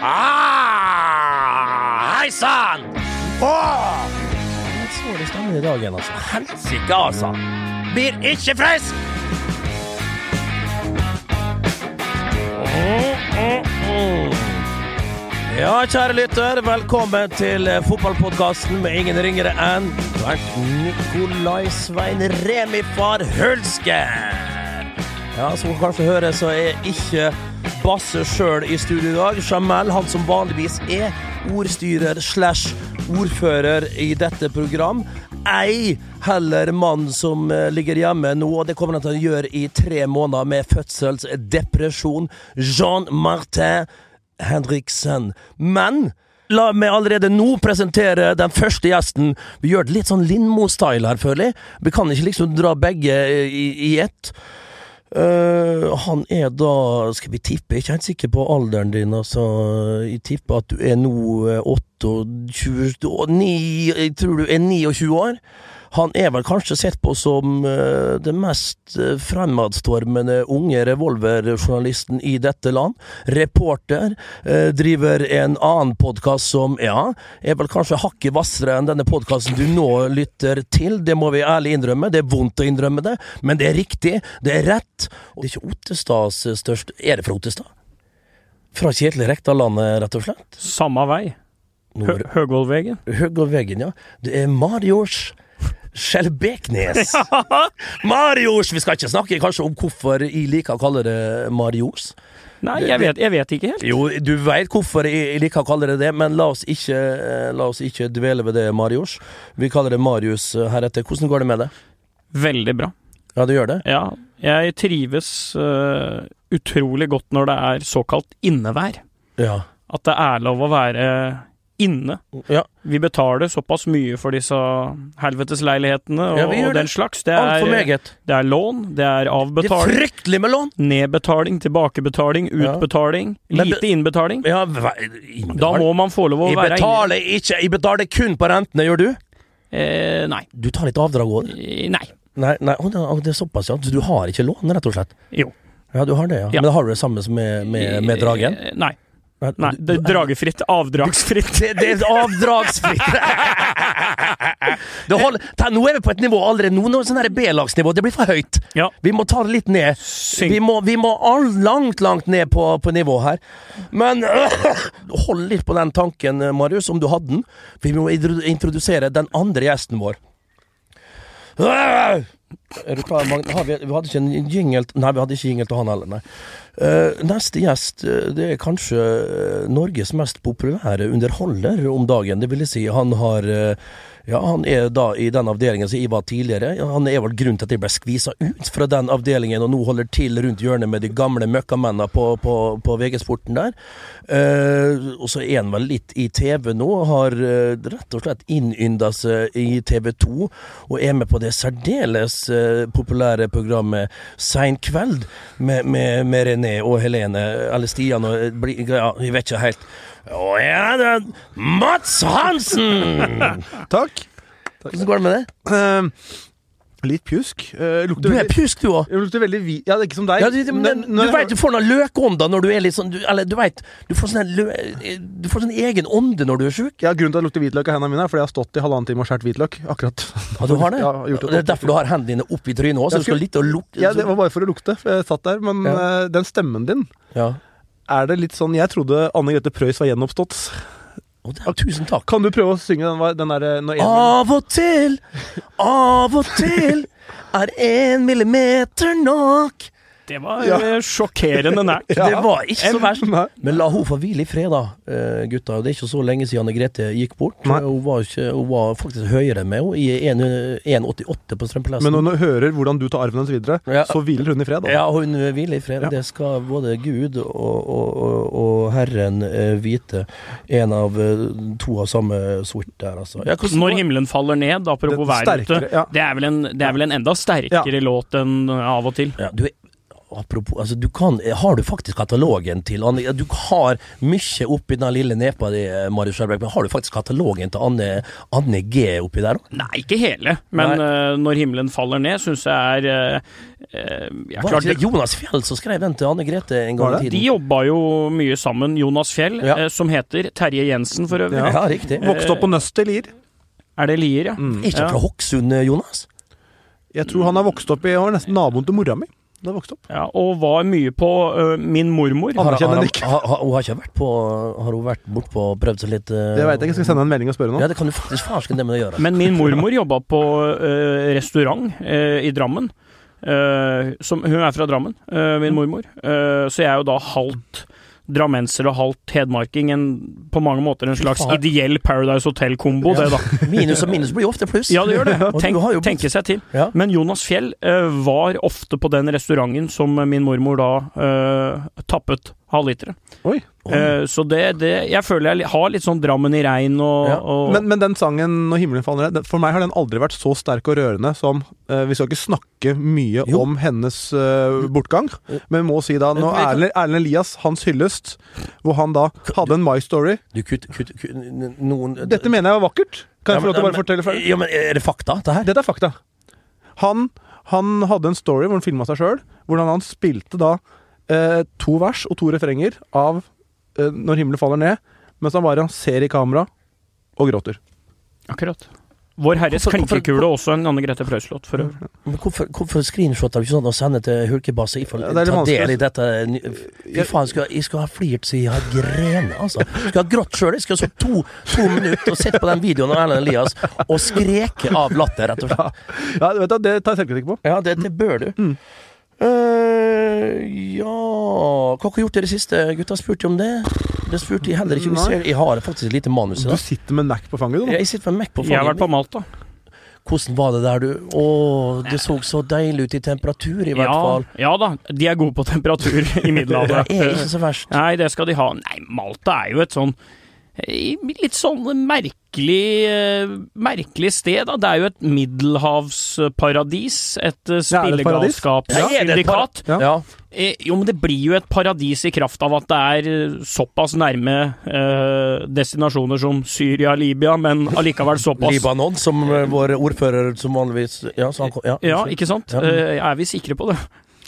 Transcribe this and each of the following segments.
Ah, Hei sann! Åh! Litt svår i dag igjen, altså. Helsike, altså. Blir ikke frisk! Ja, kjære lytter, velkommen til fotballpodkasten med ingen ringere enn Bernt Nikolai Svein Remi far Hulsker. Ja, som du kanskje hører, så er ikke Basse sjøl i studio i dag. Jamel, han som vanligvis er ordstyrer slash ordfører i dette program. Ei heller mann som eh, ligger hjemme nå, og det kommer han til å gjøre i tre måneder med fødselsdepresjon. Jean-Martin Henriksen. Men La meg allerede nå presentere den første gjesten. Vi gjør det litt sånn Lindmo-style her, føler jeg. Vi kan ikke liksom dra begge i, i ett. Uh, han er da Skal vi tippe? Jeg er ikke helt sikker på alderen din. Altså. Jeg tipper at du er nå 28 Jeg tror du er 29 år. Han er vel kanskje sett på som uh, den mest uh, fremadstormende unge revolverjournalisten i dette land. Reporter. Uh, driver en annen podkast som, ja, er vel kanskje hakket hvassere enn denne podkasten du nå lytter til. Det må vi ærlig innrømme. Det er vondt å innrømme det, men det er riktig. Det er rett. Og det er ikke Ottestads største Er det fra Ottestad? Fra Kjetil Rekdal-landet, rett og slett? Samme vei. Hø Høgvollvegen. Høgvollvegen, ja. Det er Marios Skjelbeknes. Marios! Vi skal ikke snakke kanskje om hvorfor jeg liker å kalle det Marios. Nei, jeg vet, jeg vet ikke helt. Jo, du veit hvorfor jeg liker å kalle det det, men la oss ikke, eh, la oss ikke dvele ved det, Marios. Vi kaller det Marius heretter. Hvordan går det med det? Veldig bra. Ja, det gjør det? Ja, jeg trives uh, utrolig godt når det er såkalt innevær. Ja. At det er lov å være inne. Ja. Vi betaler såpass mye for disse helvetesleilighetene og, Ja, og den slags. Det er, det er lån, det er Det er fryktelig med lån! nedbetaling, tilbakebetaling, utbetaling, Ja. lite innbetaling. Ja, Da må man få lov å Jeg være betaler ikke Jeg betaler kun på rentene, gjør du? Eh, nei. Du tar litt avdrag òg? Eh, Nei. Nei, nei Oh, det er såpass, ja. Du har ikke lån, rett og slett? Jo. Ja, du har det, ja. Men har du det samme som med, med, med dragen? Eh, Nei. Nei, det er dragefritt. Avdragsfritt. Det, det er avdragsfritt! det holder, ta, nå er vi på et nivå allerede nå, nå sånn B-lagsnivå. Det blir for høyt. Ja. Vi må ta det litt ned. Vi må, vi må all, langt, langt ned på, på nivå her. Men hold litt på den tanken, Marius, om du hadde den. Vi må introdusere den andre gjesten vår. Er du klar, Magne? Har vi, vi hadde ikke en jingle Nei, vi hadde ikke jingle til han heller, nei. Uh, neste gjest eh, det er kanskje eh, Norges mest populære underholder om dagen. Det vil si, han har eh, ja, Han er da i den avdelingen som jeg var tidligere. Han er vel grunnen til at jeg ble skvisa ut fra den avdelingen og nå holder til rundt hjørnet med de gamle møkkamennene på, på, på VG-sporten der. Uh, og så er han vel litt i TV nå. Har uh, rett og slett innynda seg i TV 2 og er med på det særdeles uh, populære programmet Sein kveld med, med, med René og Helene, eller Stian og ja, Jeg vet ikke helt. Å ja, det er Mats Hansen! Takk. Hvordan går det med det? Uh, litt pjusk. Uh, Du er veldig pjusk, du òg. Lukter veldig hvit Ja, det er ikke som deg. Ja, du, du, Men du, jeg vet, du får noen løkånder når du er litt sånn du, Eller du veit, du får sånn lø, Du får sånn egen ånde når du er sjuk. Ja, Grunnen til at det lukter hvitløk av hendene mine, er fordi jeg har stått i halvannen time og skåret hvitløk. Akkurat. Ja, du har det? Ja, Og det er derfor du har hendene dine oppi trynet òg, så du skal litt og lukte Ja, det var bare for å lukte, for jeg satt der. Men Ja. uh, den stemmen din, ja. Er det litt sånn Jeg trodde Anne Grete Preus var gjenoppstått. Oh, det er- tusen takk. Kan du prøve å synge den, den derre Av og til, av og til er en millimeter nok. Det var Ja. eh, sjokkerende nært. Ja. Det var ikke så verst. Men la hun få hvile i fred, da, eh, gutta. Det er ikke så lenge siden Anne Grete gikk bort. Hun var, ikke, hun var faktisk høyere enn meg. Hun 1 1,88 på Strømplassen. Men når hun hører hvordan du tar arven hennes videre, Ja. så hviler hun i fred. Da. Ja, hun hviler i fred. Ja. Det skal både Gud og, og, og, og Herren eh, vite. En av to av samme sort der, altså. Ja, hvordan- Når himmelen faller ned, apropos været ute, ja. det, er vel en, det er vel en enda sterkere låt enn Av og til. ja, du er apropos altså, du kan, Har du faktisk katalogen til Anne Du har mye oppi den lille nepa di, eh, Marius Skjølberg, men har du faktisk katalogen til Anne, Anne G oppi der òg? Nei, ikke hele, men uh, Når himmelen faller ned, syns jeg er uh, jeg Var det ikke Jonas Fjell som skrev den til Anne Grete en gang i tiden? De jobba jo mye sammen, Jonas Fjell, ja. som heter Terje Jensen for øvrig. Ja, riktig. Vokste opp på Nøst i Lier. Er det Lier, ja? Mm. Ikke fra Hokksund, Jonas? Jeg tror han har vokst opp i var nesten naboen til mora mi. Da vokste opp. Ja, Og var mye på uh, min mormor. Har, har, har, har, hun har ikke vært på Har hun vært bortpå og prøvd seg litt uh, Det veit jeg ikke. Skal sende en melding og spørre nå? Ja, det kan du faktisk farsken det med å gjøre. Men min mormor jobba på uh, restaurant i Drammen. Som, hun er fra Drammen, min mormor. så jeg er jo da halvt drammenser og halvt hedmarking. En, på mange måter en slags ideell Paradise Hotel-kombo, ja. det, da. Minus og minus blir jo ofte pluss. Ja, det gjør det. Tenk, tenke seg til. Ja. Men Jonas Fjell uh, var ofte på den restauranten som min mormor da uh, tappet halvlitere. Oi. Uh, så det, det, Jeg føler jeg har litt sånn Drammen i regn og, ja. og men, men, den sangen 'Når himmelen faller ned', for meg har den aldri vært så sterk og rørende som uh, Vi skal ikke snakke mye jo. om hennes uh, bortgang, men vi må si da Når Erlend, Erlend Elias, hans hyllest, hvor han da hadde en My Story du, kutt, kutt, kutt, noen, Dette mener jeg var vakkert. Kan jeg få lov til å bare fortelle ferdig? Ja, men Er det fakta, det her? Dette er fakta. Han, han hadde en story hvor han filma seg sjøl, hvordan han spilte da eh, to vers og to refrenger av eh, 'Når himmelen faller ned', mens han bare ser i kamera og gråter. Akkurat. Vår Herres klinkekule, også en Anne Grete Preus-låt, for øvrig. Hvorfor, hvorfor screenshotter du ikke sånn og sender til Hulkebasse? Ja, det ta del i dette Fy faen, jeg skulle ha flirt så jeg har grene, altså. Jeg skulle ha grått sjøl. Jeg skulle ha så to, to minutter og sett på den videoen av Erlend Elias og skreke av latter, rett og slett. Ja, ja du, det tar jeg selvkritikk på. Ja, det, det bør du. Mm. Uh, ja Hva har dere gjort i det siste? Gutta spurte om det. Det spurte jeg heller ikke. Ser, jeg har faktisk et lite manus. Du sitter med Mac på fanget, du? Jeg sitter med Mac på fanget. Jeg har vært på Malta. Hvordan var det der, du? Å, det så så deilig ut i temperatur, i hvert ja, fall. Ja da, de er gode på temperatur i middelalderen. det er ikke så verst. Nei, det skal de ha. Nei, Malta er jo et sånn litt sånn merkelig, eh, merkelig sted, da. Det er jo et middelhavsparadis. Et spillegalskapsindikat. spillegalskapssyndikat. Ja, ja. Eh, jo, men det blir jo et paradis i kraft av at det er såpass nærme eh, destinasjoner som Syria, Libya, men allikevel såpass Libanon, som vår ordfører som vanligvis Ja, han, ja, ja ikke sant? Ja. Eh, er vi sikre på det?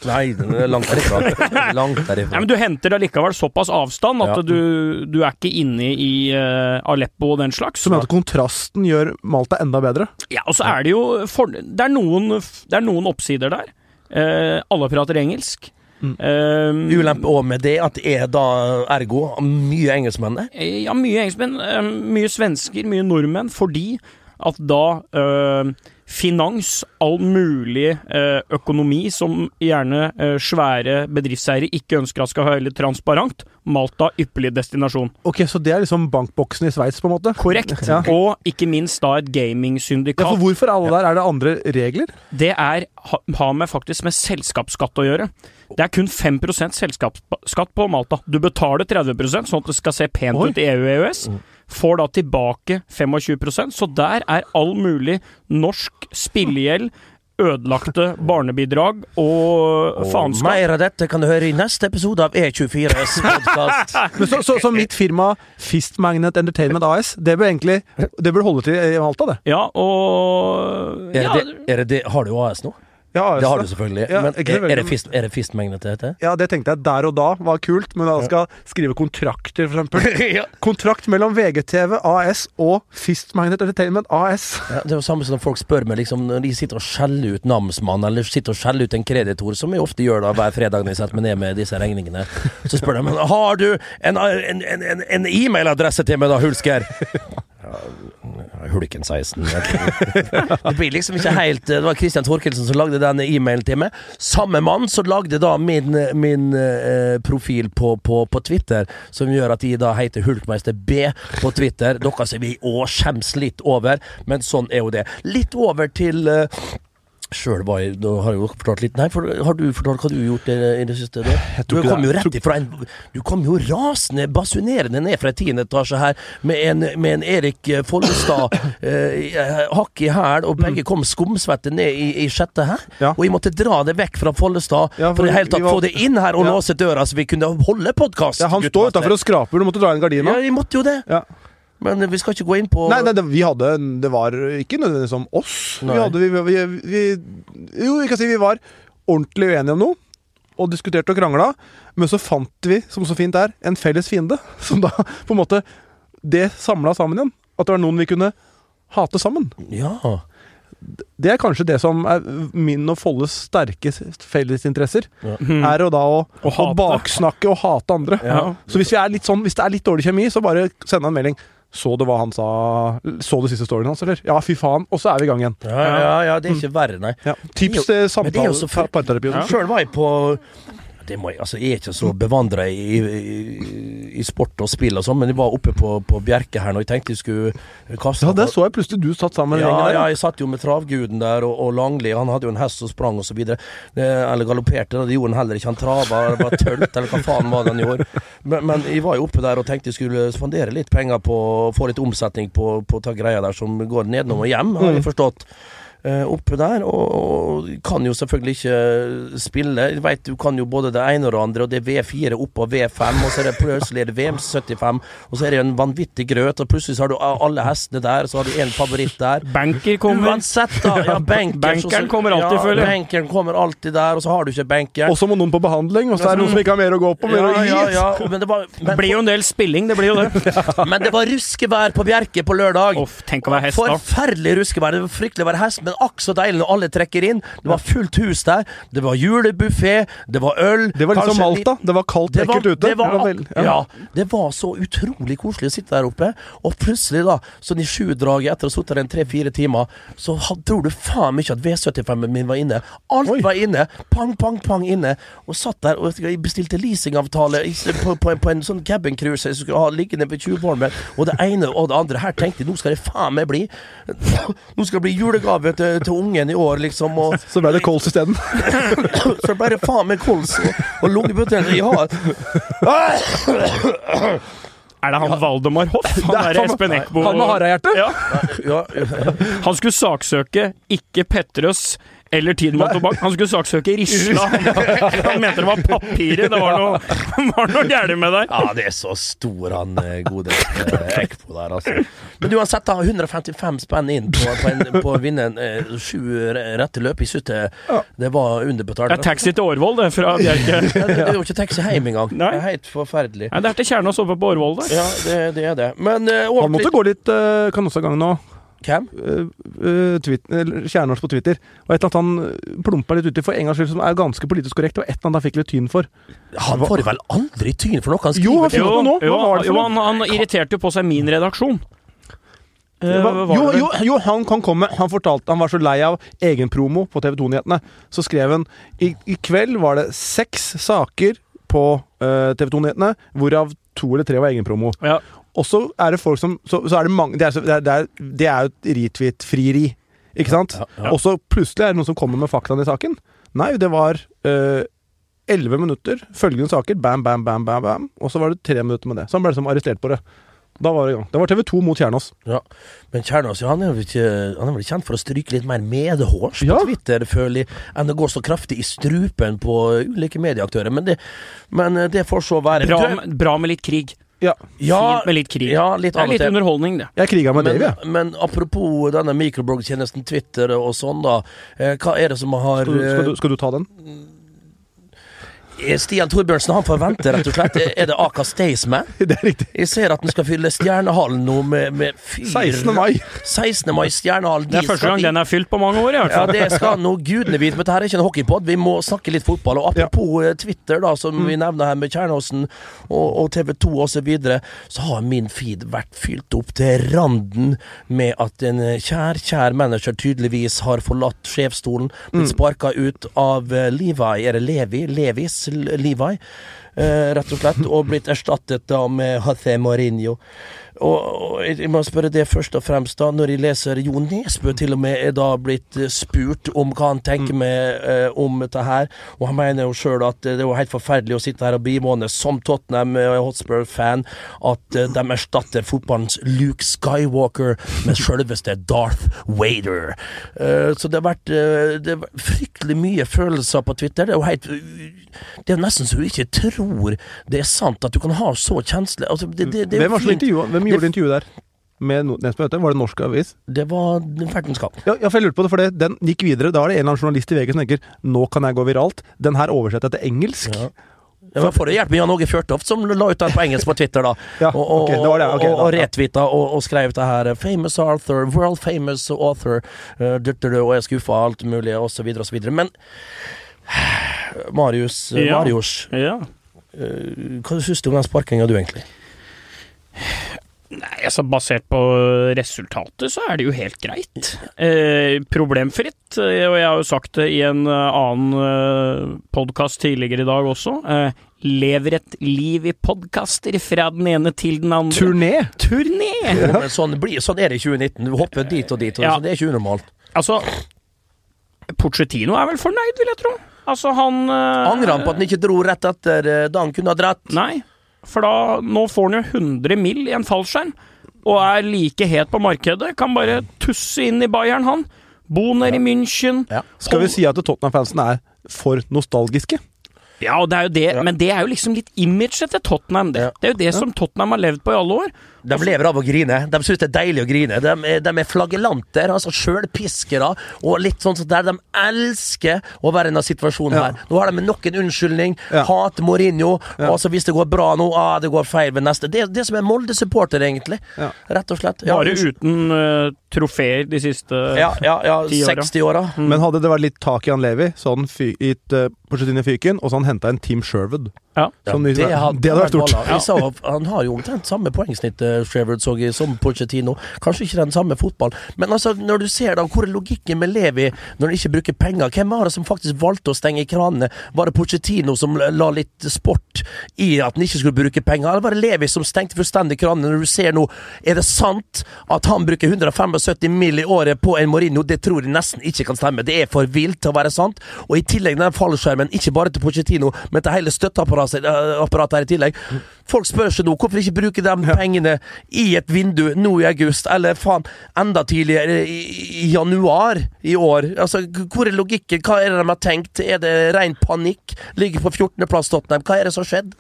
Nei, den er langt derifra. langt derifra. Nei, men du henter allikevel såpass avstand at ja. du, du, er ikke inne i uh, Aleppo og den slags. Som gjør at kontrasten gjør Malta enda bedre? Ja, og så er det jo for, det, er noen, det er noen oppsider der. Uh, alle prater engelsk. Mm. Um, Ulempe òg med det at det er da ergo mye engelskmenn der? Ja, mye engelskmenn. Mye svensker, mye nordmenn. Fordi at da uh, finans, all mulig eh, økonomi som gjerne eh, svære bedriftseiere ikke ønsker at skal være veldig transparent. Malta, ypperlig destinasjon. Ok, Så det er liksom bankboksen i Sveits, på en måte? Korrekt. Ja. Og ikke minst da et gamingsyndikat. Ja, for hvorfor alle der? Er det andre regler? Det er, har med faktisk med selskapsskatt å gjøre. Det er kun 5% selskapsskatt på Malta. Du betaler 30% sånn at det skal se pent Oi. ut i EU og EØS. Mm får da tilbake 25 så der er all mulig norsk spillegjeld ødelagte barnebidrag og, faenskap. Mer av dette kan du høre i neste episode av E24s podkast. så, så, så, mitt firma Fist Magnet Entertainment AS, det bør egentlig Det bør holde til i Malta, det? Ja, og er det, er det, det, Har du AS nå? Ja, det har du selvfølgelig. Ja, men er, er, det fist, er det dette? Ja, det tenkte jeg der og da var kult, men da skal skrive kontrakter, for eksempel. ja. Kontrakt mellom VGTV AS og Fistmagnet Entertainment AS. Ja, det er jo samme som når folk spør meg, liksom, når de sitter og skjeller ut namsmann, eller sitter og skjeller ut en kreditor, som vi ofte gjør da hver fredag når jeg setter meg ned med disse regningene. Så spør de men har du en, en, en, en e-mailadresse til meg da, Hulsker? Hulken 16. det blir liksom ikke helt Det var Christian Torkelsen som lagde den e-mailen til meg. Samme mann som lagde da min, min uh, profil på, på, på, Twitter, som gjør at de da heter Hulkmeister B på Twitter. Dere som vi òg skjems litt over, men sånn er jo det. Litt over til uh, Sjøl var jeg Nå har jeg jo fortalt litt Nei, for, har du fortalt hva du har gjort i, i det siste? Du, du kom jo rett ifra en Du kom jo rasende, basunerende ned fra en tiende etasje her med en, med en Erik eh, Follestad eh, hakk i hæl, og begge kom skumsvette ned i, i sjette her. Mm. Ja. Og jeg måtte dra det vekk fra Follestad Ja, for, for i hele tatt var- få det inn her og Ja. låse døra, så vi kunne holde podkast. Ja, han står utafor og skraper, du måtte dra inn gardina. Ja, vi måtte jo det. Ja. Men vi skal ikke gå inn på Nei, nei det, vi hadde Det var ikke nødvendigvis om oss. Nei. Vi hadde vi, vi, vi, Jo, vi kan si vi var ordentlig uenige om noe. Og diskuterte og krangla. Men så fant vi, som så fint er, en felles fiende. Som da på en måte Det samla sammen igjen. At det var noen vi kunne hate sammen. Ja. Det er kanskje det som er min og Folles sterke fellesinteresser. Ja. Er å da å, Å å baksnakke og hate andre. Ja. Så hvis, vi er litt sånn, hvis det er litt dårlig kjemi, så bare send en melding. Så du hva han sa Så du siste storyen hans, eller? Ja, fy faen. Og så er vi i gang igjen. Ja, ja, ja, det er ikke verre, nei. Ja. Tips til samtale, parterapi. Sjøl var jeg på jeg, altså Jeg er ikke så bevandra i, i, i sport og spill og sånn, men jeg var oppe på, på Bjerke her når jeg tenkte jeg skulle kaste Ja, det så jeg plutselig du satt sammen med ja, gjengen ja, jeg satt jo med travguden der, og, og Langli han hadde jo en hest som sprang og så videre. Eller galopperte, det gjorde han heller ikke. Han trava, var tølt, eller hva faen var det han gjorde. Men, men jeg var jo oppe der og tenkte jeg skulle spandere litt penger på få litt omsetning på, på ta greia der som går nedenom og hjem, har jeg forstått. Eh, oppe der, og, og kan jo selvfølgelig ikke spille. Jeg vet, du kan jo både det ene og det andre, og det er V4 opp og V5, og så er det plutselig er det VM75, og så er det en vanvittig grøt, og plutselig så har du alle hestene der, så har du en favoritt der. Banker kommer. Uansett, da. Ja, bankers, Bankeren så- kommer alltid, ja, føler jeg. Bankeren kommer alltid der, og så har du ikke bankeren. Og så må noen på behandling, og så er det noen som ikke har mer å gå på. Mer ja, å gi. ja, ja, men det var, men, blir jo en del spilling, det blir jo det. men det var ruskevær på Bjerke på lørdag. Off, tenk å være hest, da. Forferdelig ruskevær. Det var fryktelig å være hest, men akk så deilig når alle trekker inn. Det var fullt hus der. Det var julebuffé, det var øl. Det var liksom som Malta. Det var kaldt, det var, ekkelt ute. det var, Det var vel- ja. det var så utrolig koselig å sitte der oppe. Og plutselig, da, sånn i sjudraget etter å ha sittet der en tre-fire timer, så tror du faen meg ikke at V75-en min var inne. Alt Oi. var inne. Pang, pang, pang inne. Og satt der og bestilte leasingavtale på, på, en- på en sånn cabincruise som skulle ha liggende ved Tjuvholmen. Og det ene og det andre. Her tenkte jeg nå skal det faen meg bli Nå skal det bli julegave til, til ungen i år, liksom. Og Så ble det kols isteden. så bare faen meg kols og, og lungebetennelse Ja. har. Er det han Valdemar Hoff? Han Det er der Espen Eckbo Han med harehjerte? Ja. Ja, Han skulle saksøke ikke Petrøs eller Tidemann Tobakk. Han skulle saksøke Risla. Han mente det var papiret. Det var noe, var noe gærent med der. Ja, det er så stor han eh, gode eh, Ekpo der, altså. Men uansett, da, 155 spenn inn på, på, en, på å vinne en, eh, sju re- rette løp. i synes det, var underbetalt. Det er taxi til Årvoll, det, fra Bjerke. Ja, det, det er jo ikke taxi hjem engang. Det er helt forferdelig. Nei, det er til Kjerna å sove på Årvoll det. Ja, det, det er det. Men eh, Han måtte gå litt uh, kanossagang nå. Hvem? Tweet, eller Kjernås på Twitter. Og et eller annet han eh, plumpa litt uti for en gangs skyld, som er ganske politisk korrekt. Og et eller annet han fikk litt tyn for. Han får vel aldri tyn for noe han Jo, skriver? han Jo, nå. jo, det jo han, han irriterte jo på seg min redaksjon. Eh, Hva- hva Jo, jo, jo, han kan komme. Han fortalte Han var så lei av egenpromo på TV 2-nyhetene. Så skrev han i, I kveld var det seks saker på uh, TV 2-nyhetene, hvorav to eller tre var egenpromo. Ja. Og så er det folk som Så, så er det mange Det er, det er, det er, det er jo et retweet-frieri. Ikke sant? Ja, ja. Og så plutselig er det noen som kommer med faktaene i saken. Nei, det var eh, elleve minutter, følgende saker, bam, bam, bam, bam, bam. Og så var det tre minutter med det. Så han ble liksom arrestert på det. Da var det i gang. Det var TV 2 mot Kjernås. Ja. Men Kjernås ja, han er vel ikke Han er vel kjent for å stryke litt mer medhårs på Ja. Twitter, føler jeg, enn det går så kraftig i strupen på ulike medieaktører. Men det, men eh, det får så være. Bra, bra med litt krig. Ja. ja, Fint med litt krig. ja, litt Det er litt til. underholdning, det. Jeg kriga med Men, Dave, jeg. men apropos denne mikrobloggtjenesten Twitter og sånn, da. Eh, hva er det som har Skal du, skal, du, skal du ta den? Eh, Stian Torbjørnsen han forventer rett og slett. Er det Aka Staysman? Det er riktig. Jeg ser at den skal fylle Stjernehallen nå med, med fyr 16. mai. 16. mai Stjernehallen. Det er første gang den er fylt på mange år, i hvert fall. Ja, det skal nå gudene vite, men dette er ikke en hockeypod. Vi må snakke litt fotball. Og apropos ja. Twitter, da, som vi nevner her med Kjernåsen og, og TV 2 osv., så, videre, så har min feed vært fylt opp til randen med at en eh, kjær, kjær manager tydeligvis har forlatt sjefsstolen, blitt sparka ut av eh, Levi, er det Levi? Levis? Levi? eh, rett og slett, og blitt erstattet da med José Mourinho. Og, og jeg må spørre det først og fremst, da, når jeg leser Jo Nesbø til og med er da blitt eh, spurt om hva han tenker med eh, om dette her, og han mener jo sjøl at eh, det var helt forferdelig å sitte her og bivåne som Tottenham eh, Hotspur-fan at eh, de erstatter fotballens Luke Skywalker med sjølveste Darth Vader. Eh, så det har vært det har vært fryktelig mye følelser på Twitter. Det er jo helt Det er nesten så du ikke tror det er sant at du kan ha så kjenselig altså, det, det, det Hvem, jo var som fint. intervjuet- hvem gjorde intervjuet der? Med Nesbø? Var det norsk avis? Det var Fertenskap. Ja, ja, for jeg lurte på det, for det, den gikk videre. Da er det en eller annen journalist i VG som tenker nå kan jeg gå viralt. Den her oversetter jeg til engelsk. Ja. Ja, men for å hjelpe Jan Åge Fjørtoft, som la ut den på engelsk på Twitter, da. Ja, og, og, ok, det var det, okay, og, og retvita og, og skrev det her. Famous author, world famous author. Uh, du og er skuffa, alt mulig, og så videre og så videre. Men Marius, eh, Ja. Marius Ja. Uh, hva syns du om den sparkinga, du, egentlig? Nei, altså Basert på resultatet, så er det jo helt greit. Eh, problemfritt. eh, Og jeg har jo sagt det i en eh, annen eh, podkast tidligere i dag også. Eh, lever et liv i podkaster fra den ene til den andre. Turné! Turné! Jo, men sånn, blir, sånn er det i 2019. Du hopper dit og dit, og Ja. så det er ikke unormalt. Altså, Pochettino er vel fornøyd, vil jeg tro. Altså, han eh, Angrer han på at han ikke dro rett etter da han kunne ha dratt? Nei, for da Nå får han jo 100 mill. i en fallskjerm, og er like het på markedet. Kan bare tusse inn i Bayern, han. Bo nede i München. Ja. Skal vi si at Tottenham-fansen er for nostalgiske? Ja, det er jo det, men det er jo liksom litt imaget til Tottenham. Det, det er jo det som Tottenham har levd på i alle år. De lever av å grine. De syns det er deilig å grine. De, de er flagellanter, altså sjølpiskere, og litt sånn der de elsker å være i denne situasjonen Ja. her. Nå har de nok en unnskyldning. Ja. Hater Mourinho. Ja. Altså hvis det går bra nå, ah, det går feil ved neste. Det er det som er Molde-supporter, egentlig. Ja. Rett og slett. Ja, Bare uten uh, trofeer de siste ja, ja, ja, 60-åra. Mm. Men hadde det vært litt tak i han Levi, så hadde han fy, gitt uh, Porcetino fyken, og så hadde han henta en Team Sherwood. Ja. Ja, Som det, det hadde, hadde vært stort. Han har jo omtrent samme poengsnitt, uh, Shreverd, så jeg, som Pochettino. Kanskje ikke den samme fotball, men altså, når du ser da hvor er logikken med Levi når han ikke bruker penger? Hvem var det som faktisk valgte å stenge kranene? Var det Pochettino som la litt sport i at han ikke skulle bruke penger, eller var det Levi som stengte fullstendig kranene? Når du ser nå, er det sant at han bruker 175 mill. i året på en Mourinho? Det tror jeg nesten ikke kan stemme. Det er for vilt til å være sant. Og i tillegg den fallskjermen, ikke bare til Pochettino, men til hele støtteapparatet eh, her i tillegg. Folk spør seg nå hvorfor ikke bruke de pengene i et vindu nå i august, eller faen enda tidligere i, januar i år. Altså, Hvor er logikken? Hva er det de har tenkt? Er det ren panikk? Ligger på 14.-plass Tottenham. Hva er det som har skjedd?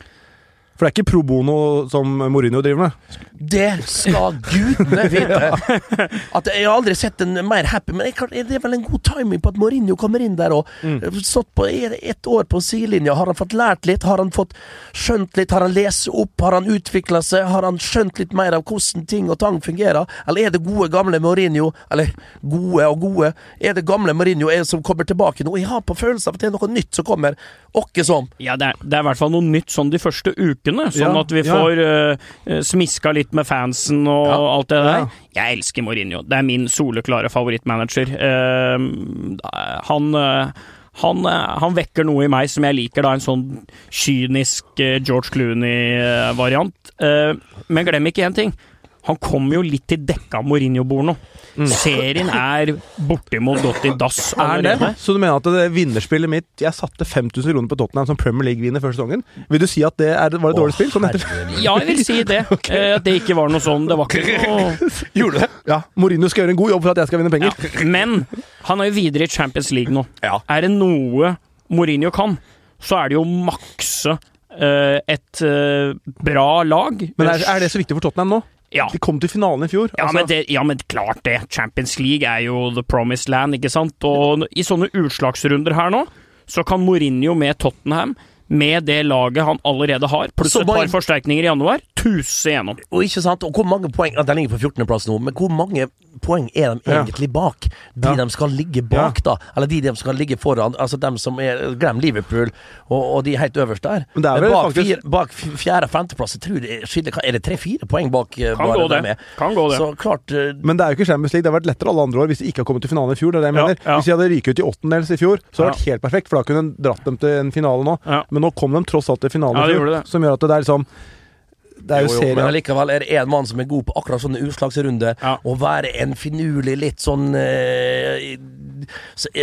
For det er ikke pro bono som Mourinho driver med. Det skal gudene vite! At Jeg har aldri sett en mer happy Men kan, det er vel en god timing på at Mourinho kommer inn der og Stått på det ett år på sidelinja. Har han fått lært litt? Har han fått skjønt litt? Har han lest opp? Har han utvikla seg? Har han skjønt litt mer av hvordan ting og tang fungerer? Eller er det gode, gamle Mourinho Eller gode og gode Er det gamle Mourinho er som kommer tilbake nå? Jeg har på følelsen av at det er noe nytt som kommer. Åkke som. Ja, det er, det er i hvert fall noe nytt sånn de første ukene, sånn Ja, at vi får uh, smiska litt med fansen og alt det der. Jeg elsker Mourinho. Det er min soleklare favorittmanager. Uh, han uh, han, eh, han vekker noe i meg som jeg liker, da, en sånn kynisk eh, George Clooney-variant. Eh, men glem ikke én ting. Han kommer jo litt til dekka Mourinho-bord nå. Serien er bortimot gått i dass Er det? allerede. Så du mener at det vinnerspillet mitt Jeg satte 5000 kroner på Tottenham som Premier League-vinner første sesongen. Vil du si at det er, var et dårlig spill? Sånn etter? Ja, jeg vil si det. okay. At det ikke var noe sånn. Det var ikke noe Gjorde du det? Ja, Mourinho skal gjøre en god jobb for at jeg skal vinne penger. Ja, men han er jo videre i Champions League nå. Ja. Er det noe Mourinho kan, så er det jo makse eh, et eh, bra lag. Men er, er det så viktig for Tottenham nå? Ja. De kom til finalen i fjor. Ja, altså. men det, ja, men klart det. Champions League er jo the promised land, ikke sant? Og i sånne utslagsrunder her nå, så kan Mourinho med Tottenham, med det laget han allerede har, pluss et par forsterkninger i januar, tuse gjennom. Og ikke sant, og hvor mange poeng ja, De ligger på 14.-plass nå, men hvor mange poeng er de egentlig bak? De Ja. de skal ligge bak, da. Eller de de skal ligge foran. Altså dem som er Glem Liverpool og, og de helt øverst der. Men det er bak, faktisk- fire, bak fjerde- og femteplass, er, det tre-fire poeng bak? eh, Kan bare gå dem det. er? Kan gå det. Så klart uh... Men det er jo ikke Champions League. Det har vært lettere alle andre år hvis de ikke har kommet til finalen i fjor. Det er det jeg Ja, mener. ja. Hvis de hadde ryket ut i åttendels i fjor, så hadde det vært helt perfekt, for da kunne en dratt dem til en finale nå. Ja. Men nå kom de tross alt til finalen Ja, det det. som gjør at det er liksom Det er jo, jo, jo, men likevel er det én mann som er god på akkurat sånne utslagsrunder. Ja. Å være en finurlig litt sånn eh,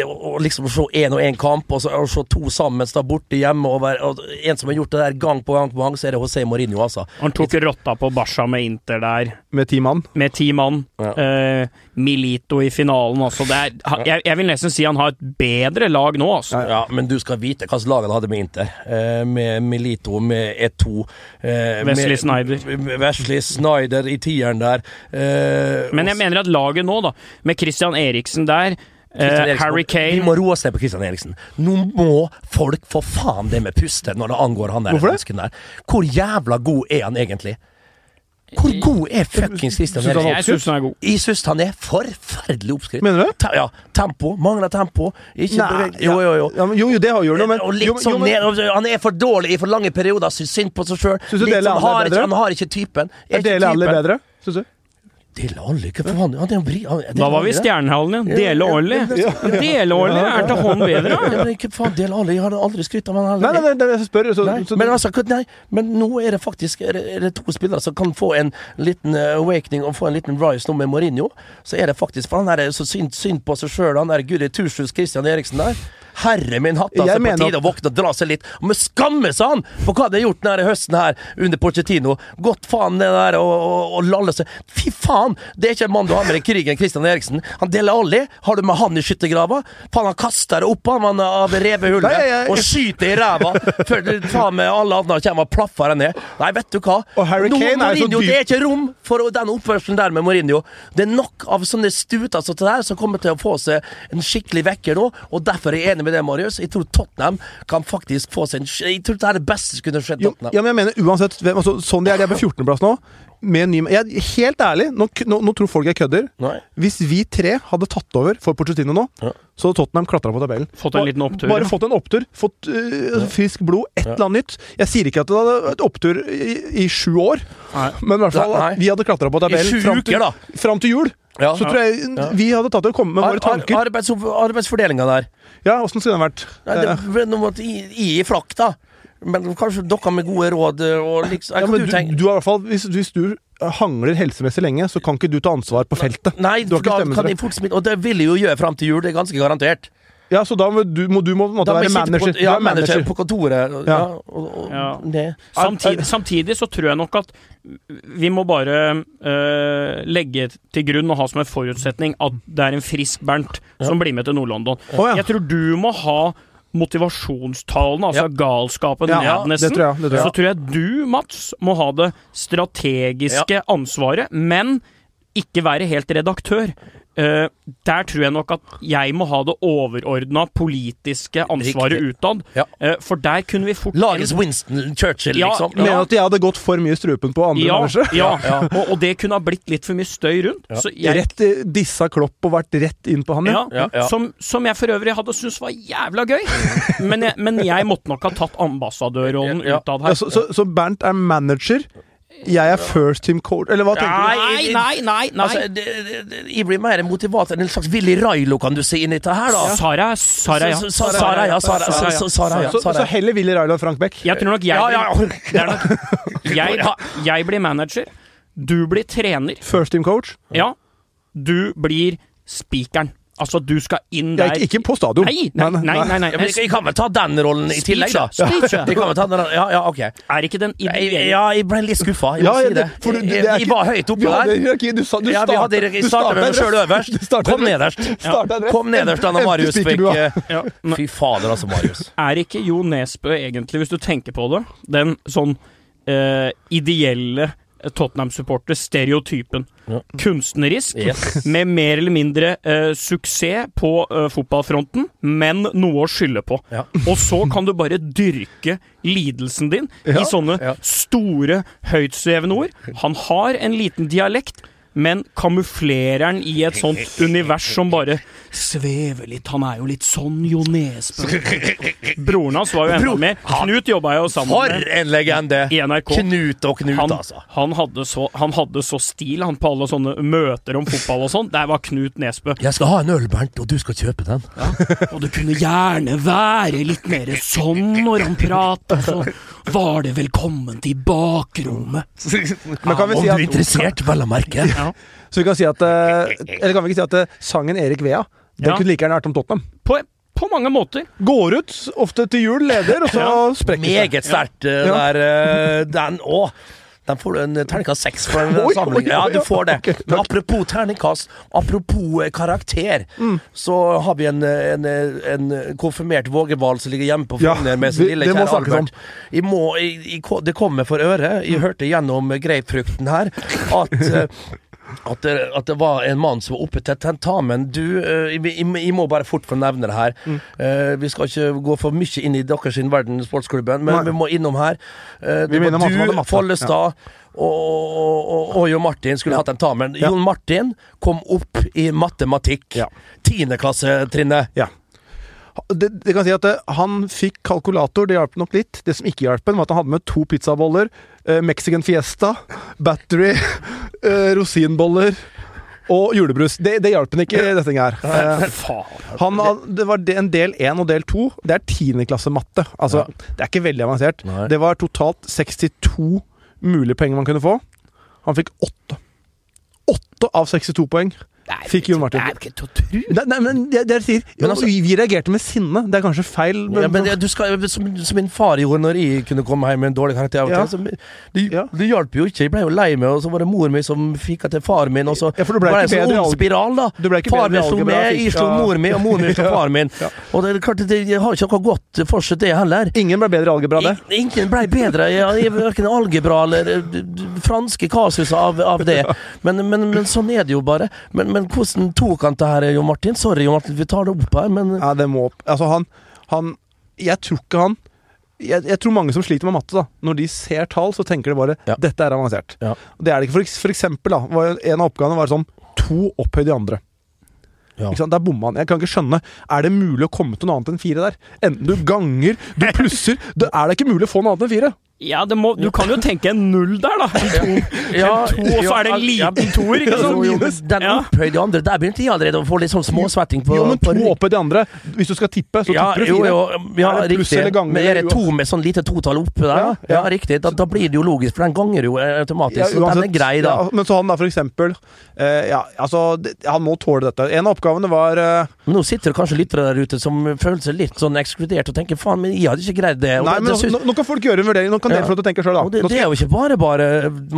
og, og liksom se én og én kamp, og så og se to sammen da borte hjemme. Og, være, og En som har gjort det der gang på gang på gang, så er det José Mourinho, altså. Han tok rotta på Barca med Inter der, med ti mann. med ti mann. Ja. Eh, Milito i finalen også. Det er, jeg, jeg vil nesten si han har et bedre lag nå, altså. Ja, men du skal vite hvilket lag han hadde med Inter. Eh, med Milito, med E2 eh, Wesley med- Sneijder. Wesley Snyder i tieren der. Eh, Men jeg mener at laget nå, da, med Christian Eriksen der, eh, Harry Kane Vi må roe oss ned på Christian Eriksen. Nå må folk få faen det med puste når det angår han der. Hvorfor det? Der. Hvor jævla god er han egentlig? Hvor god er fuckings Christian han Eriksen? Jeg syns han er god. Jeg syns han er forferdelig oppskrytt. Mener du? Ta, ja, tempo. Mangler tempo. Ikke Nei. Jo, jo, jo. Ja, men, jo, jo, det har gjort noe, men, jo, jo, sånn men- ned, han er for dårlig i for lange perioder, syns synd på seg sjøl. Syns han, er har, ikke- typen. han har ikke typen. Er Dele alle bedre, syns du? Dele Alli? Hva faen? Han er jo bri... Dele Da var vi i. Stjernehallen igjen. Dele Ja, Olli. Dele Olli er til hånd bedre. Ja, men hva faen, Dele Alli? Jeg har aldri skrytt av han. Nei, nei, nei, det det jeg spør. Så, Nei, så, men altså, nei, men nå er det faktisk er det, er det to spillere som kan få en liten eh, awakening og få en liten rise nå med Mourinho. Så er det faktisk For han er så synd, synd på seg sjøl, han der Guri Turshus Christian Eriksen der. Herre min hatt, altså. På tide å våkne og dra seg litt. Og men skamme seg han for hva de har gjort denne høsten her under Pochettino. Gått faen ned der og, og, og lalle seg. Fy faen! Det er ikke en mann du har med deg i krigen, Christian Eriksen. Han deler alle. Har du med han i skyttergrava? Faen, han kaster det opp han av revehullet Nei, jeg- og skyter i ræva før du tar med alle andre kommer og plaffer deg ned. Nei, vet du hva? Og Harry Nå, Kane er så dyp- Det er ikke rom for den oppførselen der med Mourinho. Det er nok av sånne stuter som det der som kommer til å få seg en skikkelig vekker nå, og derfor er jeg enig med det, Marius. Jeg tror Tottenham kan faktisk få seg en Jeg tror det er det beste som kunne skjedd jo, ja, men jeg mener uansett hvem, altså, Sånn de er, de er på 14.-plass nå. Med en ny, jeg, helt ærlig, nå, nå, nå tror folk jeg kødder. Nei. Hvis vi tre hadde tatt over for Pochettino nå, Ja. så hadde Tottenham klatra på tabellen. Fått en liten opptur, Bare ja. fått en opptur. Fått øh, frisk blod. Et eller annet nytt. Jeg sier ikke at det hadde vært opptur i, i sju år, Nei. men i hvert fall Nei. vi hadde klatra på tabellen sju fram til, til jul. Ja. Så tror jeg vi hadde tatt det og kommet med våre tanker. ar arbeids arbeidsfordelinga der. Ja, åssen skulle den vært? Nei, det, Eh, noe at i, i flakk, da. Men kanskje dere med gode råd og liksom ja, men du du, du har i hvert fall, hvis, hvis du hangler helsemessig lenge, så kan ikke du ta ansvar på feltet. Nei, for da kan jeg fort smitte Og det vil jeg jo gjøre fram til jul, det er ganske garantert. Ja, så da må du, må du må på en måte være manager. På, ja, ja er manager på kontoret. Ja. Ja, og, og, Ja. Det. Samtidig, samtidig så tror jeg nok at vi må bare øh, legge til grunn og ha som en forutsetning at det er en frisk Bernt som blir med til Nord-London. Oh, ja. Jeg tror du må ha motivasjonstalene, altså Ja. galskapen Ja, ned, nesten. det tror jeg, det tror jeg. Så tror jeg du, Mats, må ha det strategiske ansvaret, men ikke være helt redaktør. Eh, der tror jeg nok at jeg må ha det overordna politiske ansvaret utad. Ja. Uh, for der kunne vi fort Lages Winston Churchill, Ja, liksom. Mener du at jeg hadde gått for mye strupen på andre ja, mennesker. ja, Ja. Og, og det kunne ha blitt litt for mye støy rundt. Så jeg, Rett dissa Klopp og vært rett inn på han, ja, Ja, ja. Som, som jeg for øvrig hadde syntes var jævla gøy. Men jeg, men jeg måtte nok ha tatt ambassadørrollen Ja, ja. utad Ja, her. så, så, så Bernt er manager, jeg er first team coach Eller hva tenker du? Nei, nei, nei! nei. Altså, det, det, det, jeg blir mer motivator enn en slags Willy Railo, kan du si, inni dette her, da. Sara, Sara, ja. Sara, ja. Sara, Sara, ja. Sara, ja. Så, så heller Willy Railo enn Frank Beck? Jeg tror nok jeg, Ja, ja, blir- er nok, jeg, jeg blir manager. Du blir trener. First team coach? Ja. Du blir spikeren. Altså, du skal inn Ja, der ikke, ikke på stadion. Nei, nei, nei. nei, nei. Ja, men jeg, kan vel ta den rollen i tillegg, da. Den, ja, ja, ok. Er ikke den ideen... ideelle ja, jeg ble litt skuffa, jeg må Ja, ja, si det. det- Jeg, var høyt oppe der. du sa- du Ja, vi hadde, jeg starta med meg sjøl øverst. Kom nederst. Kom nederst da Marius fikk eh, ja, Fy fader, altså, Marius. Er ikke Jo Nesbø egentlig, hvis du tenker på det, den sånn eh, ideelle Tottenham-supporter, stereotypen. Ja. Kunstnerisk, Yes. med mer eller mindre eh, suksess på eh, fotballfronten, men noe å skylde på. Ja. Og så kan du bare dyrke lidelsen din Ja. i sånne store, høytsvevende ord. Han har en liten dialekt, men kamuflerer han i et sånt univers som bare svever litt. Han er jo litt sånn Jo Nesbø. Broren hans var jo enda med. Knut jobba jo sammen For med en legende! i NRK. Knut og Knut, Han, altså. han, hadde så, han hadde så stil han på alle sånne møter om fotball og sånn. Der var Knut Nesbø. Jeg skal ha en øl, Bernt, og du skal kjøpe den. Og det kunne gjerne være litt mer sånn når han prater, så var det velkommen til bakrommet. Men kan vi Om si du at, er interessert, vel å merke. Ja. Så vi kan si at eh, Eller kan vi ikke si at eh, sangen Erik Vea Den Ja. kunne like gjerne vært om Tottenham. På, på mange måter. Går ut, ofte til jul, leder, og så Ja. sprekker det. Meget sterkt, eh, Ja. der Den òg. Den får du en terningkast seks for en Oi, samling. oi, oi, Ja, du får det. Okay, Men apropos terningkast, apropos karakter, Mm. så har vi en, en, en konfirmert vågehval som ligger hjemme på Ja, med sin lille kjære. Albert. Jeg må, jeg, jeg, det kommer for øret. Jeg hørte gjennom grapefrukten her at at det, at det var en mann som var oppe til tentamen. Du, eh, jeg, jeg må bare fort få nevne det her. Mm. Eh, vi skal ikke gå for mye inn i deres verden, sportsklubben, men Nei. vi må innom her. Eh, det var du, Follestad Follestad og, og, og, og Jon Martin skulle Ja. hatt tentamen. Ja. Jon Martin kom opp i matematikk. Ja. Tiendeklassetrinnet. Ja. Det, det kan si at eh, Han fikk kalkulator, det hjalp nok litt. Det som ikke hjalp, ham, var at han hadde med to pizzaboller, eh, Mexican Fiesta, battery, eh, rosinboller og julebrus. Det, det hjalp han ikke dette her. Eh, han, det var en del én og del to. Det er tiendeklasse matte. Altså, Det er ikke veldig avansert. Nei. Det var totalt 62 mulige poeng man kunne få. Han fikk åtte. Åtte av 62 poeng. Fikk Jon Martin. Det ikke til å tro. Nei, nei, men det, det sier Men altså- Vi reagerte med sinne. Det er kanskje feil. Men, Ja, men det, du skal, som, som min far gjorde når jeg kunne komme hjem med en dårlig karakter Ja. til. Det, Ja. det hjalp jo ikke. Jeg ble jo lei meg, og så var det mor mi som fikk det til far min. Og så Ja, for du ble var det en sånn ond spiral, da. Far min slo med, jeg slo mor mi, og mor min slo Ja. far min. Og det klart, det har ikke noe godt fortsatt, det heller. Ingen ble bedre i algebra, det. I- Ingen ble bedre i verken algebra eller eh, franske kasus av, av det. Men, men, men sånn er det jo bare. Men, men hvordan tok han det her, Jo Martin? Sorry, Jo Martin, vi tar det opp her, men Ja, det må opp. Altså, han, han Jeg tror ikke han jeg, jeg tror mange som sliter med matte, da når de ser tall, så tenker de bare Ja. 'dette er avansert'. Ja. Det er det ikke. For, for eksempel, da, var en av oppgavene var sånn to opphøyd de andre. Ja. Der bomma han. Jeg kan ikke skjønne Er det mulig å komme til noe annet enn fire der? Enten du ganger, du plusser det Er det ikke mulig å få noe annet enn fire? Ja, det må, du kan jo tenke en null der, da. En to, Ja, en to og så er det en liten toer, ikke Jo, Minus. Den opphøyde de andre, der begynte jeg allerede å få litt sånn småsvetting på Jo, men to rygg. de andre. Hvis du skal tippe, så tipper du fire. jo, ja, Er det riktig. eller ganger, Men er det to med sånn lite totall oppe der? Ja. Ja, ja. riktig. Da, da blir det jo logisk, for den ganger jo eh, automatisk. Ja, så den er grei, da. Ja, men så han da, for eksempel eh, Ja, altså det, Han må tåle dette. En av oppgavene var eh, Men nå sitter det kanskje lyttere der ute som føler seg litt sånn ekskludert og tenker faen, men jeg hadde ikke greid det. Og Nei, men nå, nå kan folk gjøre en vurdering. Nå kan Ja. dere få lov til å tenke sjøl, da. det, det er jo ikke bare bare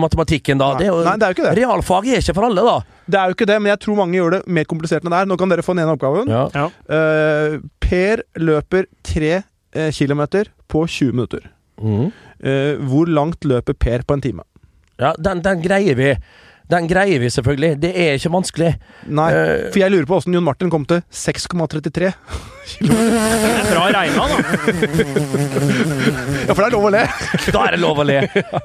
matematikken, da. Nei. Det er jo, Nei, det er jo ikke det. Realfag er ikke for alle, da. Det er jo ikke det, men jeg tror mange gjør det mer komplisert enn det er. Nå kan dere få den ene oppgaven. Ja. Ja. Eh, per løper tre eh, kilometer på 20 minutter. Mm. Uh, hvor langt løper Per på en time? ja den, den greier vi. Den greier vi selvfølgelig. Det er ikke vanskelig. Nei, for jeg lurer på åssen Jon Martin kom til 6,33. Det er bra regna, da. Ja, for det er lov å le! Da er det lov å le.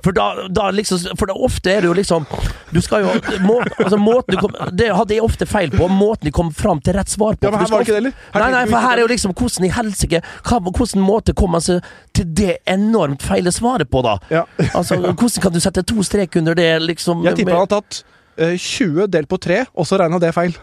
For da, da liksom For da ofte er det jo liksom Du skal jo må, altså, måten du kom, Det hadde jeg ofte feil på. Måten de kom fram til rett svar på. Ja, men her var det ikke det heller. Nei, nei, for her er jo liksom hvordan i helsike Hvordan måte kom man seg til det enormt feile svaret på, da? Ja. Altså, Hvordan kan du sette to strek under det, liksom? Jeg tipper han har tatt eh, 20 delt på 3, og så regna det feil.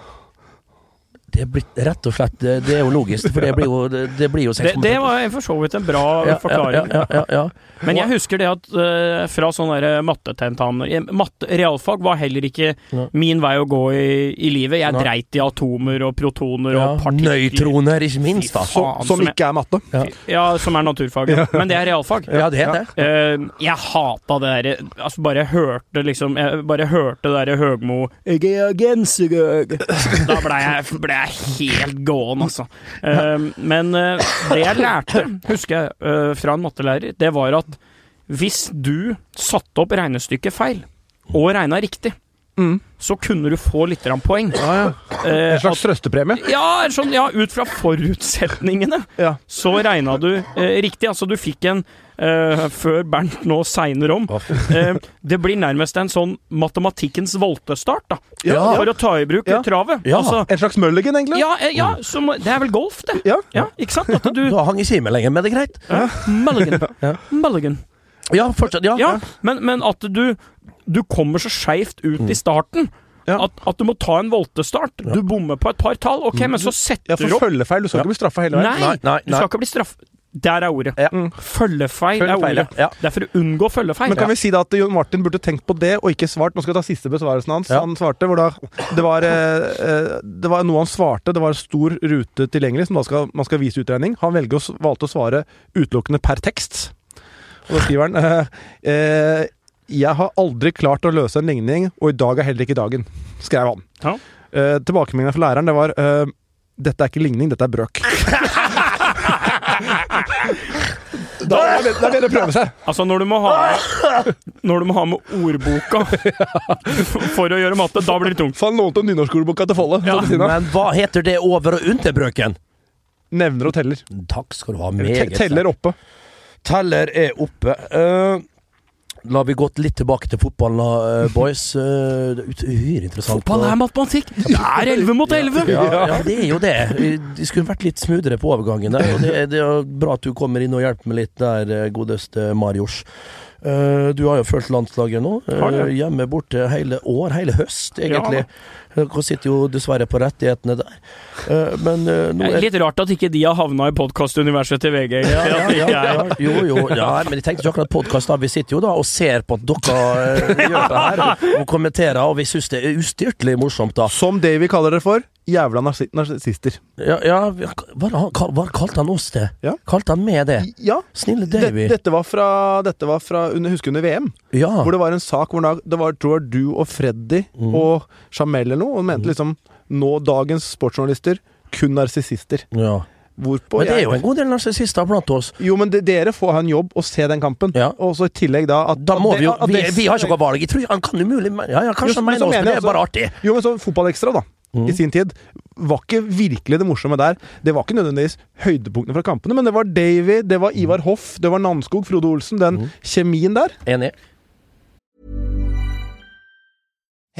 Det blir rett og slett Det, det er jo logisk, for det blir jo Det, det blir jo 6,5. det var for så vidt en bra ja, forklaring. Ja, ja, ja, ja. Men jeg husker det at uh, fra sånne der mattetentamer eh, matte, Realfag var heller ikke min vei å gå i, i livet. Jeg dreit i atomer og protoner ja. og partikler. Nøytroner, ikke minst, da. Faen, som som ikke er matte. Ja. Ja, som er naturfag. Ja. Men det er realfag. Ja, det er det. Uh, jeg hata det derre Altså, bare hørte liksom Jeg bare hørte det derre Høgmo er. Da ble jeg, ble jeg helt gåen, altså. Eh, men eh, det jeg lærte, husker jeg, eh, fra en mattelærer, det var at hvis du satte opp regnestykket feil, og regna riktig, så kunne du få litt poeng. Ja, ja. Eh, En slags trøstepremie. ja, sånn, ja, ut fra forutsetningene Ja. så regna du eh, riktig. Altså, du fikk en eh, før Bernt nå segner om. Eh, det blir nærmest en sånn matematikkens voltestart, da. Ja. For å ta i bruk Ja. travet. Ja. Altså, En slags mulligan, egentlig. ja, eh, ja som, det er vel golf, det. Ja. Ja, ikke sant? At du har hang i kime med men det er greit. ja. Mulligan. Mulligan. Ja, fortsatt. Ja. Ja, men, men at du Du kommer så skeivt ut i starten. Ja. At, at du må ta en voltestart. Du bommer på et par tall, ok, men så setter Ja, du for opp følgefeil. Du skal Ja. ikke bli straffa hele veien. Nei, Nei, nei, du skal ikke bli straff... Der er ordet. Ja. Følgefeil er ordet. ja. Det er for å unngå følgefeil. Men kan vi si da at Jon Martin burde tenkt på det, og ikke svart? Nå skal jeg ta siste besvarelsen hans. Ja. Han svarte hvor da det var, eh, eh, det var noe han svarte. Det var stor rute tilgjengelig som da skal, man skal vise utregning. Han å, valgte å svare utelukkende per tekst. Og da skriver han eh, eh, Jeg har aldri klart å løse en ligning, og i dag er heller ikke dagen. Skrev han. Ja. Uh, Tilbakemeldingen fra læreren det var uh, Dette er ikke ligning, dette er brøk. Da er det bedre å prøve seg. Altså, når du må ha Når du må ha med ordboka for å gjøre matte, da blir det tungt. Så han lånte nynorskordboka til Folle. Ja. Men hva heter det over- og underbrøken? Nevner og teller. Takk skal du ha. Meget. teller oppe. Teller er oppe. Eh, la vi gått litt tilbake til fotballen, da, eh, boys. Uh, uhyre interessant. Fotball er matematikk! Det er 11 mot 11! ja, ja, det er jo det. De skulle vært litt smoothere på overgangen der. Og det, det er bra at du kommer inn og hjelper meg litt der, eh, godeste Marius. Eh, du har jo fulgt landslaget nå. hjemme borte hele år, hele høst, egentlig. Dere sitter jo dessverre på rettighetene der. Eh, men eh, nå Det er Litt rart at ikke de har havna i podkastuniverset til VG. ja, ja, ja, ja, jo, jo. Ja, men jeg tenkte ikke akkurat podkast. Vi sitter jo da og ser på at dere eh, gjør det her, og kommenterer, og vi syns det er ustyrtelig morsomt, da. Som Davy kaller det for. Jævla narsi- narsissister. Ja, ja hva, hva, kalte han oss det? Ja. Kalte han med det? Ja. Snille Davy. dette var fra, dette var fra under, husker under VM. Ja. Hvor det var en sak hvor det var, tror du og Freddy Mm. og Jamel noe, og mente liksom Nå dagens sportsjournalister kun narsissister. ja. Hvorpå Men det er jo en god del narsissister blant oss. Jo, men det, dere får ha en jobb og se den kampen. Ja. Og så i tillegg da at Da må at vi jo Vi, vi har ikke noe valg. Jeg tror han kan umulig Ja, ja, kanskje Jo, han mener oss, men det er bare artig. Jo, men så Fotballekstra, da. Mm. I sin tid. Var ikke virkelig det morsomme der. Det var ikke nødvendigvis høydepunktene fra kampene, men det var Davy, det var Ivar Hoff, det var Nanskog, Frode Olsen. Den Mm. kjemien der. Enig.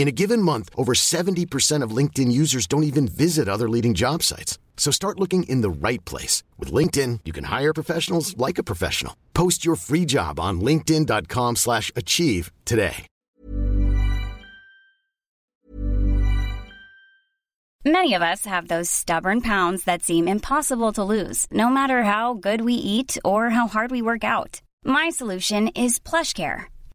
In a given month, over 70% of LinkedIn users don't even visit other leading job sites. So start looking in the right place. With LinkedIn, you can hire professionals like a professional. Post your free job on linkedin.com slash achieve today. Many of us have those stubborn pounds that seem impossible to lose, no matter how good we eat or how hard we work out. My solution is PlushCare.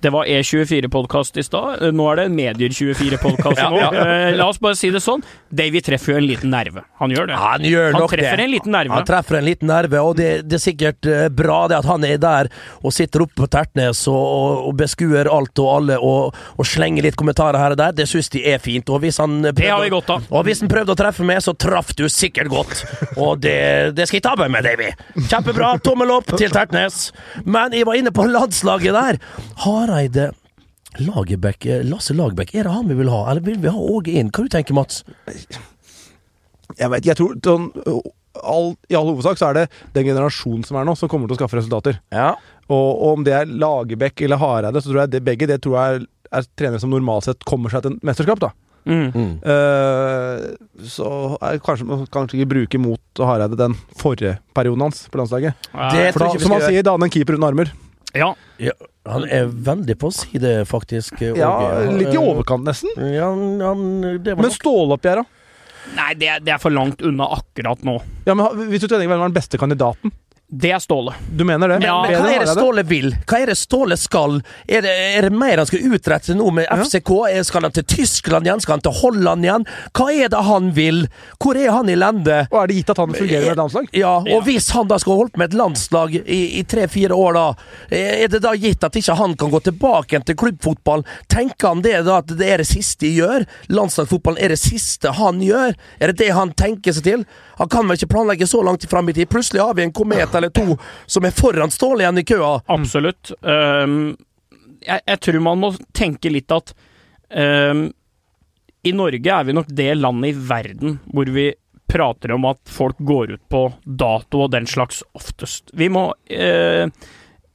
Det var E24-podkast i stad, nå er det en Medier24-podkast nå. ja. La oss bare si det sånn, Davy treffer jo en liten nerve. Han gjør det. Han gjør Han treffer det. en liten nerve. Han treffer en liten nerve, og det, det er sikkert eh, bra det at han er der og sitter oppe på Tertnes og, og, beskuer alt og alle og, og slenger litt kommentarer her og der. Det syns de er fint. Og hvis han Det har vi godt av. Og hvis han prøvde å treffe meg, så traff du sikkert godt. Og det, det skal jeg ta med meg, Davy. Kjempebra. Tommel opp til Tertnes. Men jeg var inne på landslaget der. Hareide Lagerbäck, eh, Lasse Lagerbäck, er det han vi vil ha, eller vil vi ha Åge inn? Hva du tenker Mats? Jeg vet, jeg tror sånn, all, I all hovedsak så er det den generasjonen som er nå, som kommer til å skaffe resultater. Ja. Og, og om det er Lagerbäck eller Hareide, så tror jeg det, begge det tror jeg er, er trenere som normalt sett kommer seg til en mesterskap. da Mm. Uh, Så er, kanskje man kanskje ikke bruke mot Hareide den forrige perioden hans på landslaget. Det For tror da, jeg ikke vi som han sier, han en keeper uten armer. Ja. Ja, han er veldig på å si det, faktisk. Åge. Ja, Litt i Eh, overkant, nesten. Ja, han, var Men ståloppgjør. Nei, det, det er for langt unna akkurat nå. Ja, men Hvis du tenker hvem er den beste kandidaten? Det er Ståle. Du mener det? Men- Men hva er det Ståle vil? Hva er det Ståle skal? Er det, er det mer han skal utrette nå med FCK? Ja. Skal han til Tyskland igjen? Skal han til Holland igjen? Hva er det han vil? Hvor er han i lende? Og er det gitt at han fungerer med et landslag? Ja, og Ja. hvis han da skal holde på med et landslag i, i tre-fire år, da, er det da gitt at ikke han kan gå tilbake igjen til klubbfotballen? Tenker han det da, at det er det siste de gjør? Landslagsfotballen er det siste han gjør? Er det det han tenker seg til? Han kan vel ikke planlegge så langt fram i tid? Plutselig har vi en komet eller to som er foran Ståle igjen i køa. Absolutt. Um, jeg, jeg tror man må tenke litt at um, I Norge er vi nok det landet i verden hvor vi prater om at folk går ut på dato og den slags oftest. Vi må uh,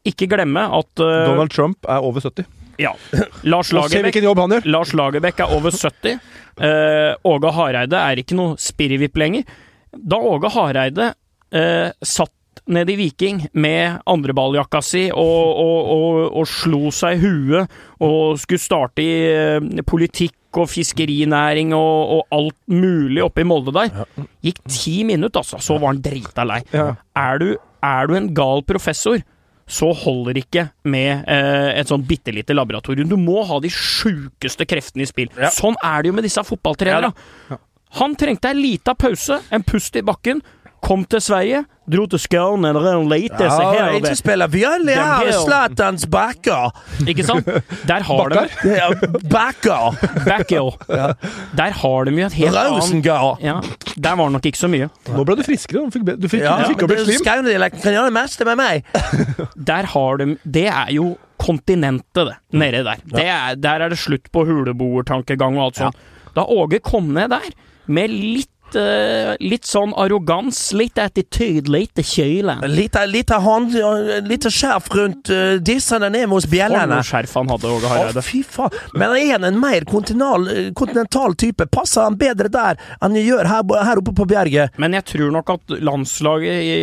ikke glemme at uh, Donald Trump er over 70. ja, Lars Lagerbäck! Lars Lagerbäck er over 70. Uh, Åge Hareide er ikke noe spirrevipp lenger. Da Åge Hareide eh, satt nede i Viking med andreballjakka si og, og, og, og slo seg i huet og skulle starte i eh, politikk og fiskerinæring og, og alt mulig oppe i Molde der. Gikk ti minutter, altså. Så var han drita lei. Ja. Er, du, er du en gal professor, så holder ikke med eh, et sånn bitte lite laboratorium. Du må ha de sjukeste kreftene i spill. Sånn er det jo med disse fotballtrenerne. Han trengte ei lita pause, en pust i bakken. Kom til Sverige, dro til Skåne og en lite så Ja, her ikke spille Den her. Zlatans backer! Ikke sant? Der har de Ja, Backer! Backer. Der har de jo et helt annet ja, Der var det nok ikke så mye. Nå ble du friskere. Du fikk, du fikk, Ja, du fikk opp slim. Skaunedialekten kan gjøre det meste med meg. Der har de Det er jo kontinentet, det. Nede der. Det er, der er det slutt på huleboertankegang og alt sånt. Da Åge kom ned der, med litt eh, Litt sånn arrogans, litt attityd, lite kjøle. Lite, lite, hånd, lite skjerf rundt uh, dissene ned hos bjellene. noe skjerf han hadde, Åge Å, Hareide. fy faen. Men er han en mer kontinental, kontinental type? Passer han bedre der enn han gjør her, her oppe på bjerget? Men jeg tror nok at landslaget i,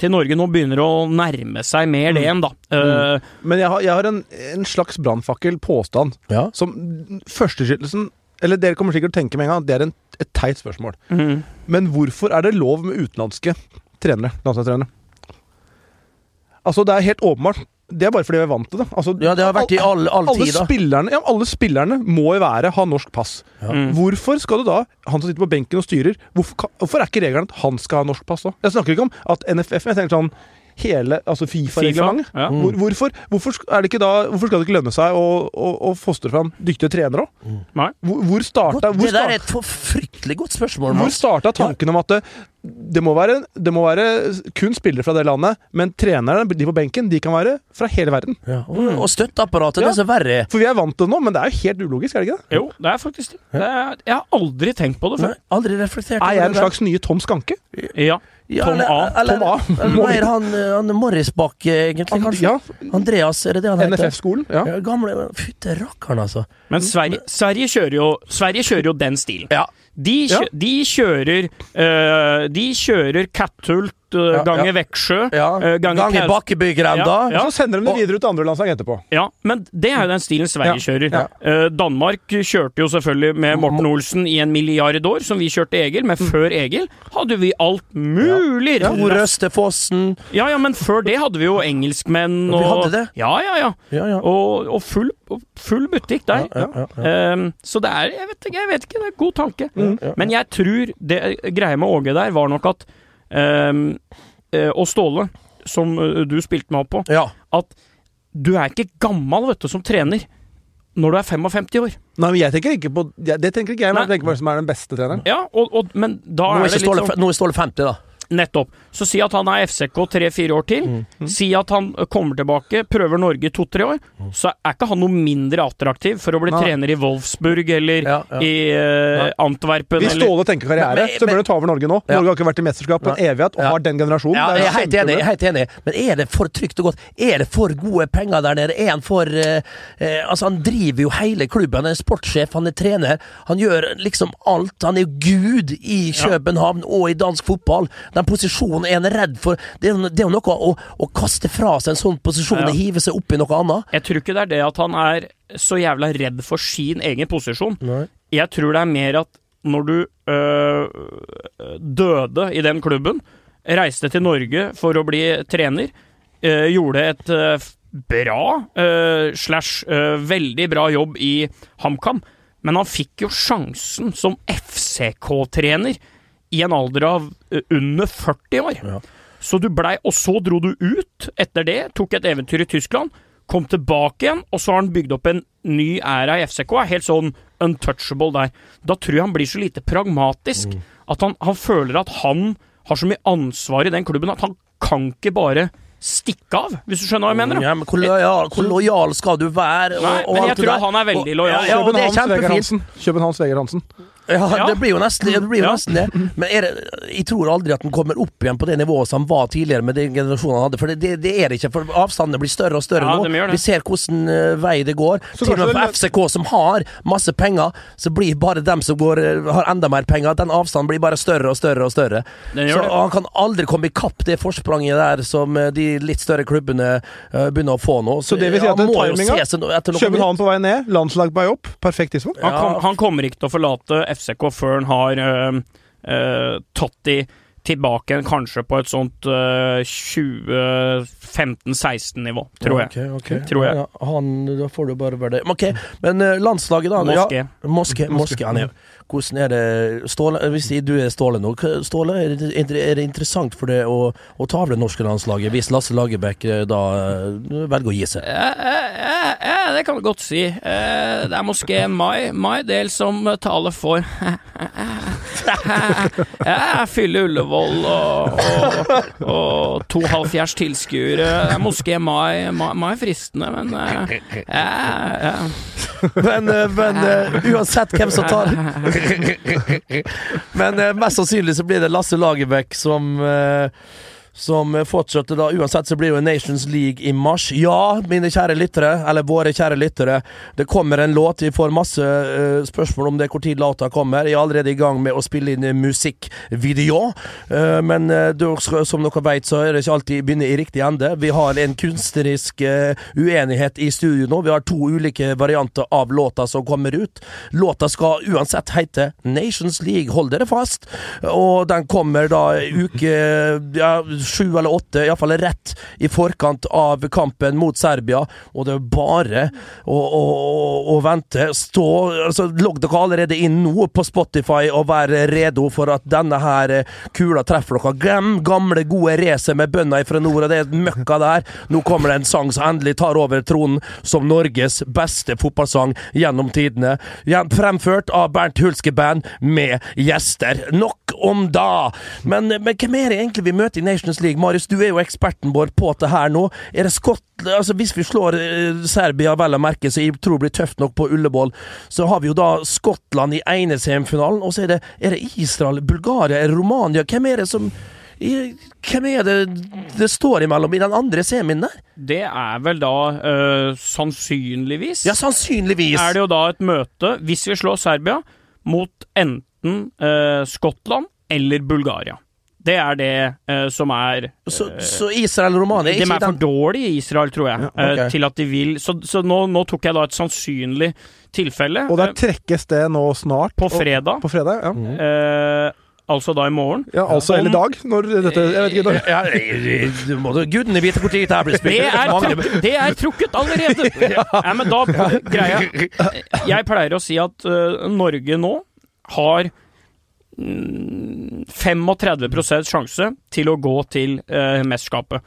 til Norge nå begynner å nærme seg mer det enn, da. Eh, Men jeg har, jeg har en, en slags brannfakkel-påstand. Ja. Som Førsteskyttelsen Eller dere kommer sikkert til å tenke med en gang at det er en, et teit spørsmål. Mm. Men hvorfor er det lov med utenlandske trenere? Landslagstrenere? Altså, det er helt åpenbart. Det er bare fordi vi er vant til det. Altså, Ja, det har vært i all, all alle tid, spillerne, ja, alle spillerne må jo være ha norsk pass. Mm. Hvorfor skal du da, han som sitter på benken og styrer, hvorfor, hvorfor er ikke regelen at han skal ha norsk pass da? Jeg snakker ikke om at NFF, men jeg tenker sånn hele altså Fifa-reglementet. Ja. Hvor, hvorfor, hvorfor, er det ikke da, hvorfor skal det ikke lønne seg å, å, å fostre fram dyktige trenere òg? Mm. Hvor, hvor starta hvor Det der er et fryktelig godt spørsmål. hvor starta tanken om at det, det, må være, det må være kun spillere fra det landet, men trenerne, de på benken, de kan være fra hele verden? Ja, og, og støtteapparatet, det er så verre. For vi er vant til det nå, men det er jo helt ulogisk, er det ikke det? Jo, det er faktisk det. det er, jeg har aldri tenkt på det Nei, før. aldri reflektert Er jeg en slags nye Tom Skanke? Ja. Ja, Tom A. Eller, Tom A. eller mer han, han Morrisbakk, egentlig, kanskje? Ja, Andreas, er det det han heter? NFF-skolen. Ja. Ja, gamle Fytte rakkeren, altså. Men Sverige, Sverige, kjører jo, Sverige kjører jo den stilen. Ja. De, kjø, Ja. de kjører uh, De kjører Ja, ganger ja. Veksjø, Ja. uh, ganger Ganger Bakkebygrenda. Ja, Så sender de det videre ut til andre landslag etterpå. Ja, men det er jo den stilen Sverige kjører. ja. Eh, Danmark kjørte jo selvfølgelig med Morten Olsen i en milliard år, som vi kjørte Egil, men før Egil hadde vi alt mulig. Tor Østefossen. Ja, ja, men før det hadde vi jo engelskmenn Vi hadde det? Ja, ja, ja. Ja, ja. Og, og full, full butikk der. Ja, ja, ja. Ehm, så det er jeg vet, ikke, jeg vet ikke, det er en god tanke. Mm. Men jeg tror det greia med Åge der var nok at Og Ståle, som eh, du spilte meg opp på, Ja. at du er ikke gammel, vet du, som trener når du er 55 år. Nei, men jeg tenker ikke på Det tenker ikke jeg, men jeg tenker på hvem som er den beste treneren. Ja, og, og, men da Nå er er det litt sånn nå er Ståle 50, da. Nettopp. Så si at han er FCK tre-fire år til. Mm. Si at han kommer tilbake, prøver Norge to-tre år. Så er ikke han noe mindre attraktiv for å bli Nei. trener i Wolfsburg eller Ja, ja. i uh, Antwerpen Hvis Ståle tenker karriere, Men- så bør du ta over Norge nå. Ja. Norge har ikke vært i mesterskap på en evighet og Ja. har den generasjonen. Ja, jeg er helt enig, helt enig. Men er det for trygt og godt? Er det for gode penger der nede? Er han for uh, uh, Altså, han driver jo hele klubben. Han er sportssjef, han er trener. Han gjør liksom alt. Han er jo gud i København og i dansk fotball. Den posisjonen er en redd for. Det er, det er jo noe å, å kaste fra seg en sånn posisjon Ja. og hive seg opp i noe annet. Jeg tror ikke det er det at han er så jævla redd for sin egen posisjon. Nei. Jeg tror det er mer at når du øh, døde i den klubben, reiste til Norge for å bli trener, øh, gjorde et øh, bra ø, slash ø, veldig bra jobb i HamKam, men han fikk jo sjansen som FCK-trener i en alder av under 40 år. Ja. Så du blei, og så dro du ut etter det, tok et eventyr i Tyskland, kom tilbake igjen, og så har han bygd opp en ny æra i FCK. Er helt sånn untouchable der. Da tror jeg han blir så lite pragmatisk at han, han føler at han har så mye ansvar i den klubben at han kan ikke bare stikke av, hvis du skjønner hva jeg mener? Ja, men hvor lojal, hvor lojal skal du være? Og, Nei, men jeg tror han er veldig lojal. Ja, ja, og det er Københavns Vegard. Hansen. Ja, Ja. det blir jo nesten det. Blir jo Ja. nesten det. Men er det, jeg tror aldri at han kommer opp igjen på det nivået som han var tidligere med den generasjonen han hadde. For det, det, det er det ikke. For avstandene blir større og større Ja, nå. de. Vi ser hvordan eh, vei det går. Så Til og med for FCK, som har masse penger, så blir bare dem som går, eh, har enda mer penger, den avstanden blir bare større og større og større. Så det. han kan aldri komme i kapp det forspranget der som eh, de litt større klubbene begynner å få nå. Så det vil si at den timinga København på vei ned, landslag på vei opp. Perfekt tidspunkt. Han, kom, han kommer ikke til å forlate FCK før han har øh, øh, tatt de tilbake kanskje på et sånt uh, 2015-16-nivå, tror jeg. Ok, ok. Tror jeg. Ja, ja, han, da får du bare være det. Men Ok, men uh, landslaget, da? Moské. Ja, Moské. Moské han er, hvordan er det Ståle, Hvis du er Ståle nå, Ståle, er det, er det interessant for deg å, å ta av det norske landslaget hvis Lasse Lagerbäck eh, da eh, velger å gi seg? Ja, ja, ja, det kan du godt si. Eh, Det er moské Mai, Mai del som taler for Jeg fyller Ullevål og, og, og to halvfjerds tilskuere. Det er Moské Mai, Mai, Mai fristende, men ja, ja. Men, men uansett hvem som tar Men eh, mest sannsynlig så blir det Lasse Lagerbäck som eh, som fortsetter da, Uansett så blir det jo Nations League i mars. Ja, mine kjære lyttere, eller våre kjære lyttere, det kommer en låt. Vi får masse uh, spørsmål om det hvor tid låta kommer. Jeg er allerede i gang med å spille inn musikkvideo. uh, men uh, som dere vet, så er det ikke alltid begynner i riktig ende. Vi har en kunstnerisk uenighet i studio nå. Vi har to ulike varianter av låta som kommer ut. Låta skal uansett hete Nations League, hold dere fast. Og den kommer da uke ja, sju eller åtte, iallfall rett i forkant av kampen mot Serbia. Og det er bare å, å, å, vente. Stå altså, Logg dere allerede inn nå på Spotify og vær redo for at denne her eh, kula treffer dere. Glem gamle, gode racet med bønder fra nord, og det møkka der. Nå kommer det en sang som endelig tar over tronen som Norges beste fotballsang gjennom tidene. Fremført av Bernt Hulske Band med gjester. Nok om da! Men, men hvem er det egentlig vi møter i Nations League? Marius, du er jo eksperten vår på det her nå. Er det skott, Altså, hvis vi slår eh, Serbia vel å merke, så jeg tror det blir tøft nok på Ullevål, så har vi jo da Skottland i ene semifinalen, og så er det, er det Israel, Bulgaria, er det Romania Hvem er det som hvem er det det står imellom i den andre semien der? Det er vel da øh, sannsynligvis Ja, sannsynligvis. er det jo da et møte, hvis vi slår Serbia, mot enten øh, Skottland eller Bulgaria. Det er det uh, som er Så, så Israel og Romania De er for dårlige i Israel, tror jeg, Ja, okay. uh, til at de vil Så, så nå, nå tok jeg da et sannsynlig tilfelle. Og der eh, trekkes det nå snart. på og- fredag, På fredag, ja. eh, altså da i morgen. ja altså, eller i dag, når dette Jeg vet ikke når. ja, du må gudene vite hvor tid dette blir spilt. Det er, er trukket allerede! Nei, men da greier jeg Jeg pleier å si at eh, Norge nå har mm, 35% sjanse til å gå til uh, mesterskapet.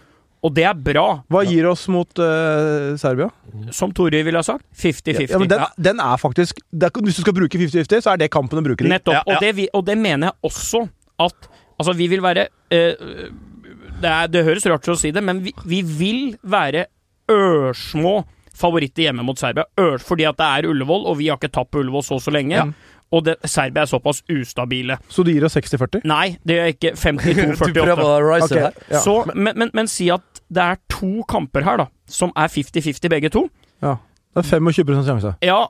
Og det er bra, Hva gir oss mot uh, Serbia? som Tori ville ha sagt. 50-50. Ja, men den, den er faktisk det er, Hvis du skal bruke 50-50, så er det kampen å bruke den i. Nettopp. Ja, ja. Og, det vi, og det mener jeg også at Altså, vi vil være uh, det, er, det høres rart ut å si det, men vi, vi vil være ørsmå favoritter hjemme mot Serbia. Ørs, fordi at det er Ullevål, og vi har ikke tapt på Ullevål så så lenge. Og det, Serbia er såpass ustabile. Så du gir oss 60-40? Nei, det gjør jeg ikke. 52-48. å rise Ok, her. ja. Så, men, men, men si at det er to kamper her, da, som er 50-50 begge to. Ja. Det er 25% sjanse. Ja,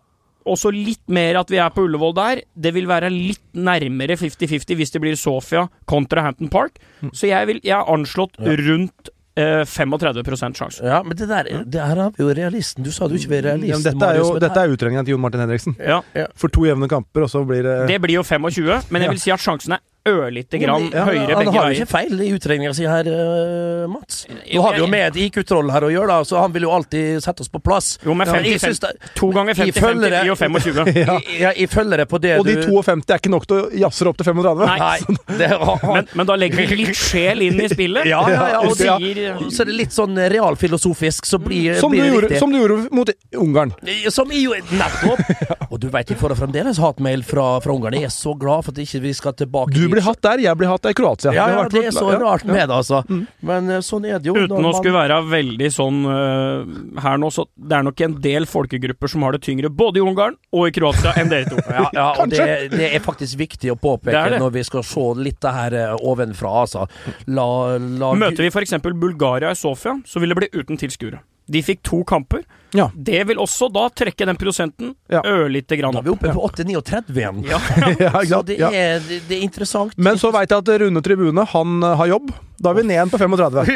også litt mer at vi er på Ullevål der. Det vil være litt nærmere 50-50 hvis det blir Sofia kontra Hampton Park. Så jeg, vil, jeg har anslått rundt 35% sjanse. Ja, men det der det her har vi jo realisten. Du sa du ikke var realist. Ja, dette er jo dette er utregningen til Jon Martin Henriksen. Ja. For to jevne kamper, og så blir det Det blir jo 25, men jeg vil si at sjansen er ørlite grann Ja, begge høyere Han begge har jo ikke feil i utregninga si her, uh, Mats. Nå har vi jo med et IQ-troll her å gjøre, da, så han vil jo alltid sette oss på plass. Jo, men Ja, jeg 50, synes det- to ganger jeg følger 50, 50 og 25. Ja. Jeg, jeg, jeg på det og du Og de du 52 er ikke nok til å jazze opp til 35? Nei. Det Men, men da legger vi litt sjel inn i spillet. Ja, ja, ja, og sier Så er det litt sånn realfilosofisk, så blir, Som blir det gjorde, riktig. som du gjorde mot Ungarn. Som jo nettopp! Og du vet, vi får fremdeles hatmail fra, fra Ungarn. Jeg er så glad for at ikke vi skal tilbake Du dit. Blir hatt der, jeg blir hatt der i Kroatia. Ja, ja, det er så rart med det, altså. Men eh, sånn er det jo. Uten å skulle være veldig sånn uh, her nå, så det er nok en del folkegrupper som har det tyngre både i Ungarn og i Kroatia enn dere to. Ja, ja og det, det er faktisk viktig å påpeke Det det. når vi skal se litt det her eh, ovenfra, altså. La, la Møter vi f.eks. Bulgaria i Sofia, så vil det bli uten tilskuere. De fikk to kamper. Ja. Det vil også da trekke den prosenten Ja. ørlite grann Da er vi oppe på 8-39 igjen. Ja, Så det Ja. er, det, er interessant. Men så veit jeg at Rune Tribune han eh, har jobb. Da er vi ned igjen på 35.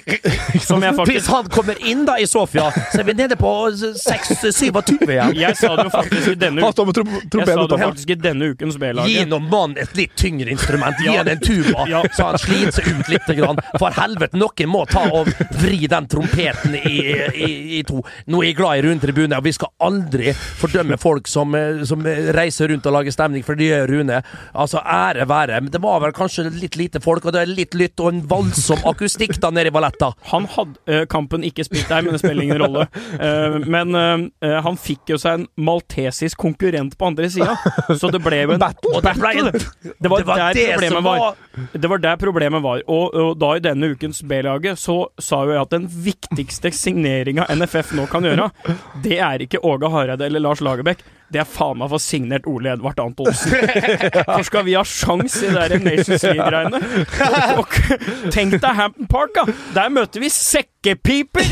Som jeg Hvis han kommer inn da i Sofia, så er vi nede på 6-27 igjen. Jeg sa det jo faktisk i denne med tro faktisk i denne ukens Gi B-laget. noen mann et litt tyngre instrument. Gi han en tuba, Ja. så han sliter seg ut litt. Grann. For helvete, noen må ta og vri den trompeten i, i, i to. Nå er jeg glad i Rune Tribune, og vi skal aldri fordømme folk som, eh, som reiser rundt og lager stemning, for det gjør Rune. Altså, ære være. Men det var vel kanskje litt lite folk, og det er litt lytt og en voldsom akustikk da nede i balletta. Han hadde eh, kampen ikke spilt der, men det spiller ingen rolle. Eh, men han fikk jo seg en maltesisk konkurrent på andre sida, så det ble jo en Battle? Og det ble Det var, det var der det problemet var. var- Det var der problemet var. Og, og da i denne ukens B-laget så sa jo jeg at den viktigste signeringa NFF nå kan gjøre, det er ikke Åge Hareide eller Lars Lagerbäck. Det er faen meg for signert Ole Edvard Antonsen. For skal vi ha sjans i det der Nations League-greiene Tenk deg Hampton Park, da! Der møter vi sekkepiper!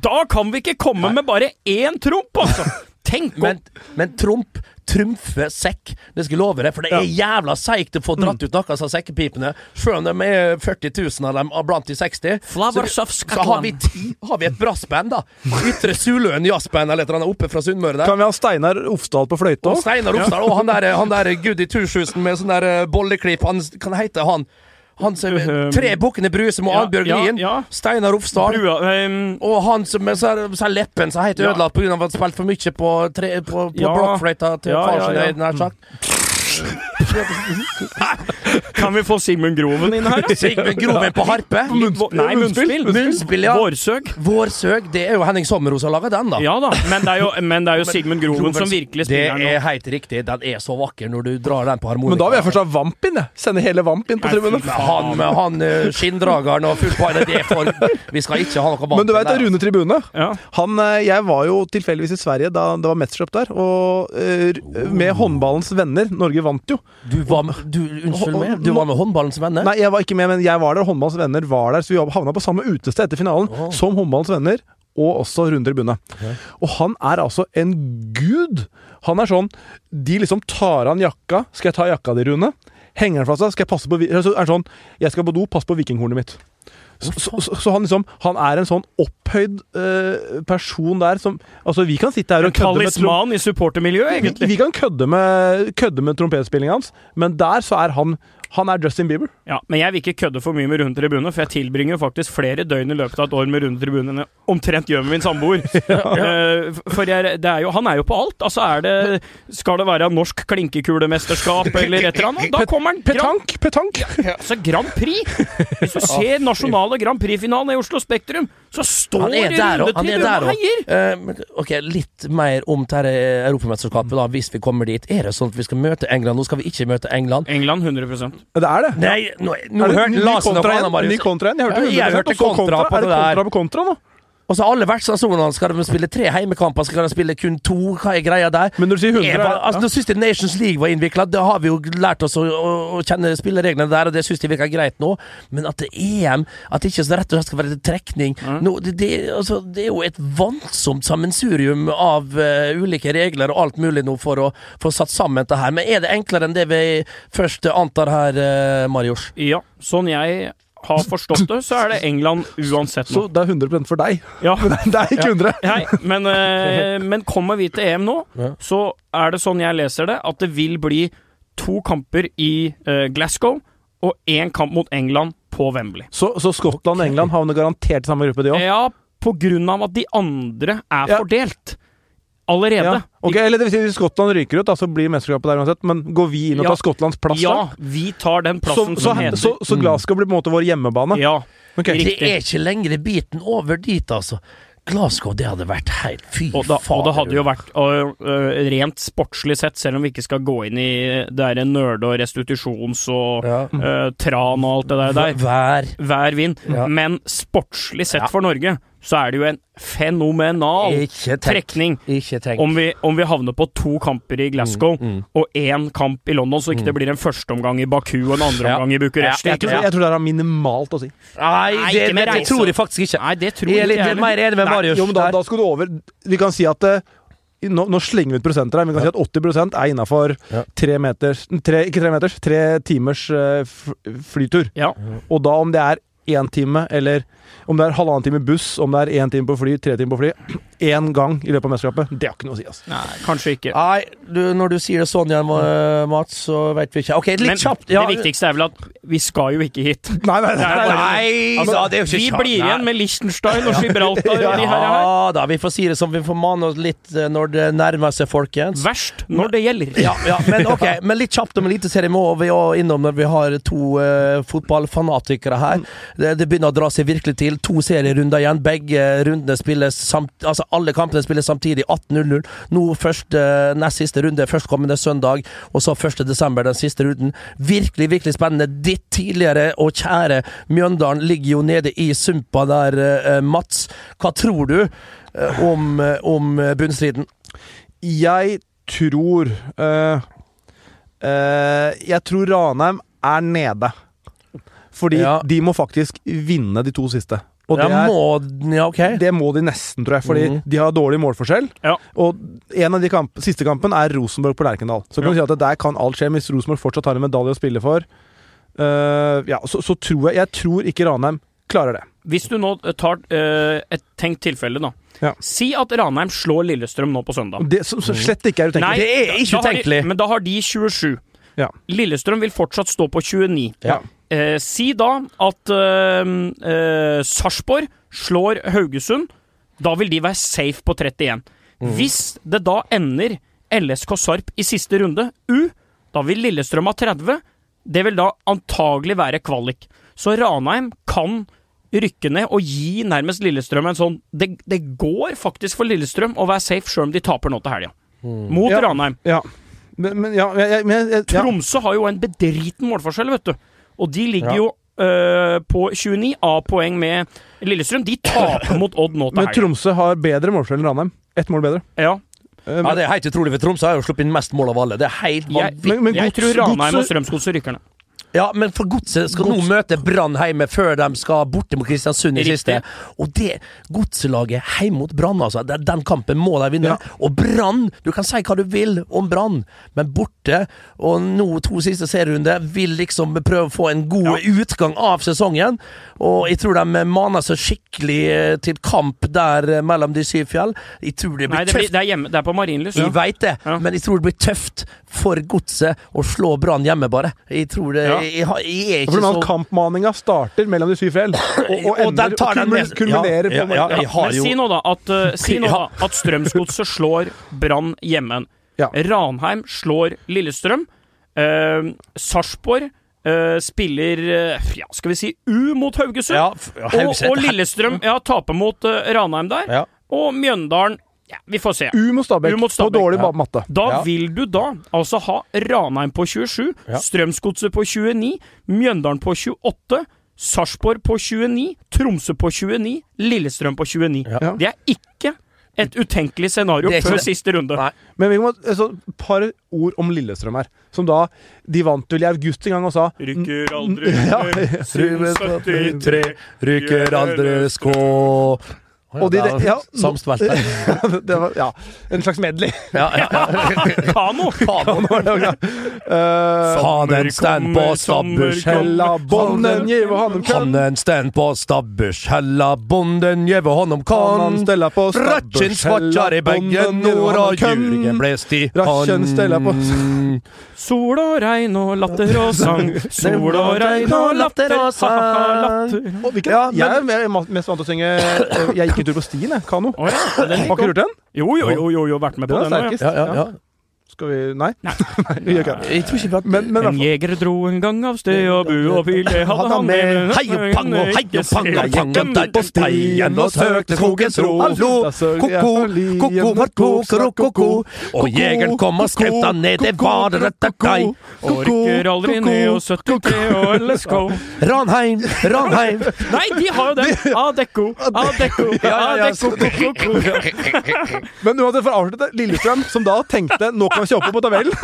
Da kan vi ikke komme med bare én tromp, altså! Tenk om Men, men Trump trumfer sekk. Det skal jeg love deg, for det er jævla seigt å få dratt ut noe av disse sekkepipene. Selv om de er 40 000 av dem av blant de 60. Så, så har vi, ti, har vi et brassband, da. Ytre Suløen jazzband eller et eller annet oppe fra Sunnmøre der. Kan vi ha Steinar Ofsdal på fløyte Og? Steinar Opsdal. Og han der, han der Goody Turshusen med sånn der eh, bolleklipp. Han kan hete han Han som Um, Tre bukkene Bruse med ja, Annbjørg ja, Lien. ja. Steinar Ofsdal. Brua, ehm, Og han som så så leppen er helt ødelagt pga. at han spilte for mye på, tre, på, på Ja. blokkfløyta til Ja, far sin, nær sagt. Kan vi få Sigmund Groven inn her? da? Sigmund Groven på harpe. Munnspill? Nei, munnspill. Munnspill, ja. Vårsøg. Vårsøg. Det er jo Henning Sommeros som har laga den, da. Ja da, men det er jo, men det er jo Sigmund Groven som virkelig spiller Det er helt riktig. Den er så vakker når du drar den på harmonika. Men da vil jeg først ha Vamp inn, jeg. Sende hele Vamp inn på tribunen. han med han eh, skinndrageren og full palle, det for Vi skal ikke ha noe vann. Men du veit Rune Tribune? Ja. Han, eh, jeg var jo tilfeldigvis i Sverige da det var mesterskap der, og eh, med håndballens venner Norge vant jo. Du var med, du, Unnskyld meg, du var med håndballens venner? Nei, jeg var ikke med, men jeg var der, håndballens venner var der, så vi havna på samme utested etter finalen som håndballens venner. Og også Rune Tribune. Og han er altså en gud! Han er sånn De liksom tar av han jakka. 'Skal jeg ta jakka di, Rune?' Henger han fra seg, skal jeg passe på vi- er sånn Jeg skal på do, pass på vikinghornet mitt. Så, så, så, han liksom Han er en sånn opphøyd uh, person der som Altså, vi kan sitte her og kødde med talisman i supportermiljøet, vi, egentlig. vi kan kødde med, kødde med trompetspillinga hans, men der så er han Han er Justin Bieber. Ja, Men jeg vil ikke kødde for mye med runde tribune, for jeg tilbringer jo faktisk flere døgn i løpet av et år med runde tribune enn jeg omtrent gjør med min samboer. Eh, for jeg, det er jo, han er jo på alt. Altså, er det Skal det være norsk klinkekulemesterskap eller et eller annet? Da kommer han! Petank! Petank! altså Grand Prix! Hvis du ser nasjonale Grand Prix-finalen i Oslo Spektrum, så står er runde Han er tribune der og òg. heier! Eh, ok, litt mer om dette europamesterskapet, da, hvis vi kommer dit. Er det sånn at vi skal møte England? Nå skal vi ikke møte England. England 100 Det er det. Nei, nå, nå Er hørte Larsen noe igjen? Marius. Ny kontra igjen? Jeg hørte Ja, jeg hørte kontra, kontra på Er det det kontra på kontra nå? Og så alle vertsstasjonene skal de spille tre heimekamper, skal de spille kun to? Hva er greia der? Men når du sier 100 Jeg altså, Nå syns jeg Nations League var innvikla. Da har vi jo lært oss å, å, å kjenne spillereglene der, og det syns jeg virker greit nå. Men at det er EM, at det ikke så rett og slett skal være trekning nå, det, det, altså, det er jo et voldsomt sammensurium av uh, ulike regler og alt mulig nå for å få satt sammen dette her. Men er det enklere enn det vi først antar her, uh, Marius? Ja, sånn jeg har forstått det, så er det England uansett nå. Så det er 100% for deg. Ja. Det er ikke 100. Nei, men, eh, men kommer vi til EM nå, Ja. så er det sånn jeg leser det, at det vil bli to kamper i eh, Glasgow og én kamp mot England på Wembley. Så, så Skottland og England havner garantert i samme gruppe, de òg? Ja, på grunn av at de andre er Ja. fordelt allerede. Ja. Ok, eller det vil si Hvis Skottland ryker ut, da, så blir mesterskapet der uansett. Men går vi inn og Ja. tar Skottlands plass Ja, da? vi tar den plassen så, som heter så, så Glasgow blir på en måte vår hjemmebane? Ja. Okay. Det er ikke lenger biten over dit, altså. Glasgow, det hadde vært helt Fy Og, da, og det hadde jo vært og, uh, rent sportslig sett, selv om vi ikke skal gå inn i det derre nerde- og restitusjons- og Ja. uh, tran og alt det der, der. Vær. hver vind. Ja. Men sportslig sett Ja. for Norge, så er det jo en fenomenal Ikke tenk. trekning. Ikke tenk. Om vi, om vi havner på to kamper i Glasgow Mm, mm. og én kamp i London, så ikke det blir en førsteomgang i Baku og en andreomgang i Bucuresti. Jeg tror, jeg tror det er minimalt å si. Nei, Nei, det, det, tror jeg faktisk ikke. Nei, det tror Jeg jeg er litt ikke jeg heller. mer enig med Marius. Jo, men da, da skal du over Vi kan si at eh, nå, nå slenger vi ut prosenter her, men vi kan si at 80 er innafor Ja. tre meters tre, Ikke tre meters, tre timers uh, flytur. Ja. Og da om det er én time, eller om det er halvannen time buss, om det er én time på fly, tre timer på fly Én gang i løpet av mesterskapet, det har ikke noe å si. Altså. Nei, kanskje ikke. Nei, du, når du sier det sånn igjen, Mats, så vet vi ikke. Ok, litt Men kjapt. Ja. det viktigste er vel at vi skal jo ikke hit. Nei, nei, nei. nei, Nei, Altså, da, det er jo ikke vi kjapt. blir Nei. igjen med Liechtenstein og Gibraltar og de her. her. Ja da, vi får si det som vi får mane oss litt eh, når det nærmer seg, folkens. Verst når det gjelder. Ja, ja, men ok, men litt kjapt om Eliteserien må vi òg innom når vi har to uh, fotballfanatikere her. Det, det begynner å dra seg virkelig til. To serierunder igjen. Begge rundene spilles samt, altså alle kampene spilles samtidig. 18.00. Nå først eh, nest siste runde førstkommende søndag, og så 1. desember den siste runden. Virkelig, virkelig spennende. Ditt tidligere og kjære Mjøndalen ligger jo nede i sumpa der, eh, Mats. Hva tror du eh, om, eh, om eh, bunnstriden? Jeg tror eh, eh, Jeg tror Ranheim er nede. Fordi Ja. de må faktisk vinne de to siste. Og det, er, må, ja, okay. det må de nesten, tror jeg. Fordi mm. de har dårlig målforskjell. Ja. Og en av de kamp, siste kampen er Rosenborg på Lerkendal. Så kan du si at der kan alt skje hvis Rosenborg fortsatt har en medalje å spille for. uh, ja, så, så tror jeg Jeg tror ikke Ranheim klarer det. Hvis du nå tar uh, et tenkt tilfelle, da. Ja. Si at Ranheim slår Lillestrøm nå på søndag. Det som slett ikke er utenkelig. Det er ikke utenkelig. Men da har de 27. Ja. Lillestrøm vil fortsatt stå på 29. Ja. Eh, si da at uh, Sarpsborg slår Haugesund. Da vil de være safe på 31. Mm. Hvis det da ender LSK Sarp i siste runde, U, da vil Lillestrøm ha 30. Det vil da antagelig være kvalik. Så Ranheim kan rykke ned og gi nærmest Lillestrøm en sånn Det, det går faktisk for Lillestrøm å være safe sjøl om de taper nå til helga. Mot Ja. Ranheim. Ja. Men, men ja, men. Tromsø har jo en bedriten målforskjell, vet du. Og de ligger Ja. jo Uh, på 29 A-poeng med Lillestrøm. De taper mot Odd nå til Men. Tromsø har bedre målforskjell enn Ranheim. Ett mål bedre. Ja. Eh, Ja, det er helt utrolig, for Tromsø har jo sluppet inn mest mål av alle. Det er helt Jeg, vanvittig. Men- men jeg gods- tror Ranheim og godset- Strømsgodset rykker ned. Ja, men for Godset skal nå møte Brann hjemme før de skal borte mot Kristiansund i Riktig. siste. Og det Godselaget hjemme mot Brann, altså. Den, kampen må de vinne. Og Brann Du kan si hva du vil om Brann, men borte, og nå to siste serierunder, vil liksom prøve å få en god utgang av sesongen. Og jeg tror de maner seg skikkelig eh, til kamp der eh, mellom de syv fjell. Jeg tror det blir Nei, det, blir, tøft. det er hjemme. Det er på Marienlyst. Jeg veit det, Ja. men jeg tror det blir tøft for Godset å slå Brann hjemme, bare. Jeg tror det Ja. Jeg, jeg er ikke For den så kampmaninga starter mellom de syv fjell, og, og, Og ender, og den med- kulmin- kulminerer Ja, på ja, ja, jeg Men jo si nå da at, uh, si nå da at Strømsgodset slår Brann hjemme. Ja. Ranheim slår Lillestrøm. Uh, Sarpsborg uh, spiller uh, ja, skal vi si U mot Haugesund. Og, og Lillestrøm ja, taper mot uh, Ranheim der. Ja. Og Mjøndalen ja, Vi får se. U mot Stabæk, på dårlig ja. matte. Da Ja. vil du da altså ha Ranheim på 27, Ja. Strømsgodset på 29, Mjøndalen på 28, Sarpsborg på 29, Tromsø på 29, Lillestrøm på 29. Ja. Det er ikke et utenkelig scenario før det. siste runde. Nei. Men vi må altså, et par ord om Lillestrøm her. Som da De vant vel i august en gang og sa Rykker aldri Ja. ned siden 73. ryker aldri skå De- Det er ja, der. Det var ja, en slags medley. Ja, ja, Kano! Kano! Uh, Hanen stand på stabbers Hella bonden give honom kan. Hanen stand på stabbers hella bonden gjeve honom kan Ratchen svatjar i begge give nord og honom kan. jurigen blest i Ratchen på Sol og regn og latter og sang. Sol og regn og latter og sang. Latter. Ja, Jeg er mest vant til å synge eh, Jeg gikk tur på stien, jeg. Kano. Oh, ja, Har ikke du hørt den? Jo, jo, jo, jo, jo, vært med på Den den. Ja, ja, ja. Skal vi Nei? Nei, Nei gjør. Jeg tror ikke vi har Men, men En jeger dro en gang av sted og bu og pil hadde Hadde han med hei og pang og hei og pang og gikk opp der på steien og søkte skogens ro. Hallo, ko-ko, ko-ko var ko-ko-ko-ko. Og jegeren kom og skretta ned, det var røttakai. Og rykker aldri ned og 73 og LSK. Ranheim, Ranheim. Nei, de har jo det. Adecco, Adecco, Ja, ja, ja, Adecco, ko-ko-ko. Men uansett, for å avslutte, Lillestrøm, som da tenkte nå kan kjøpe på tabellen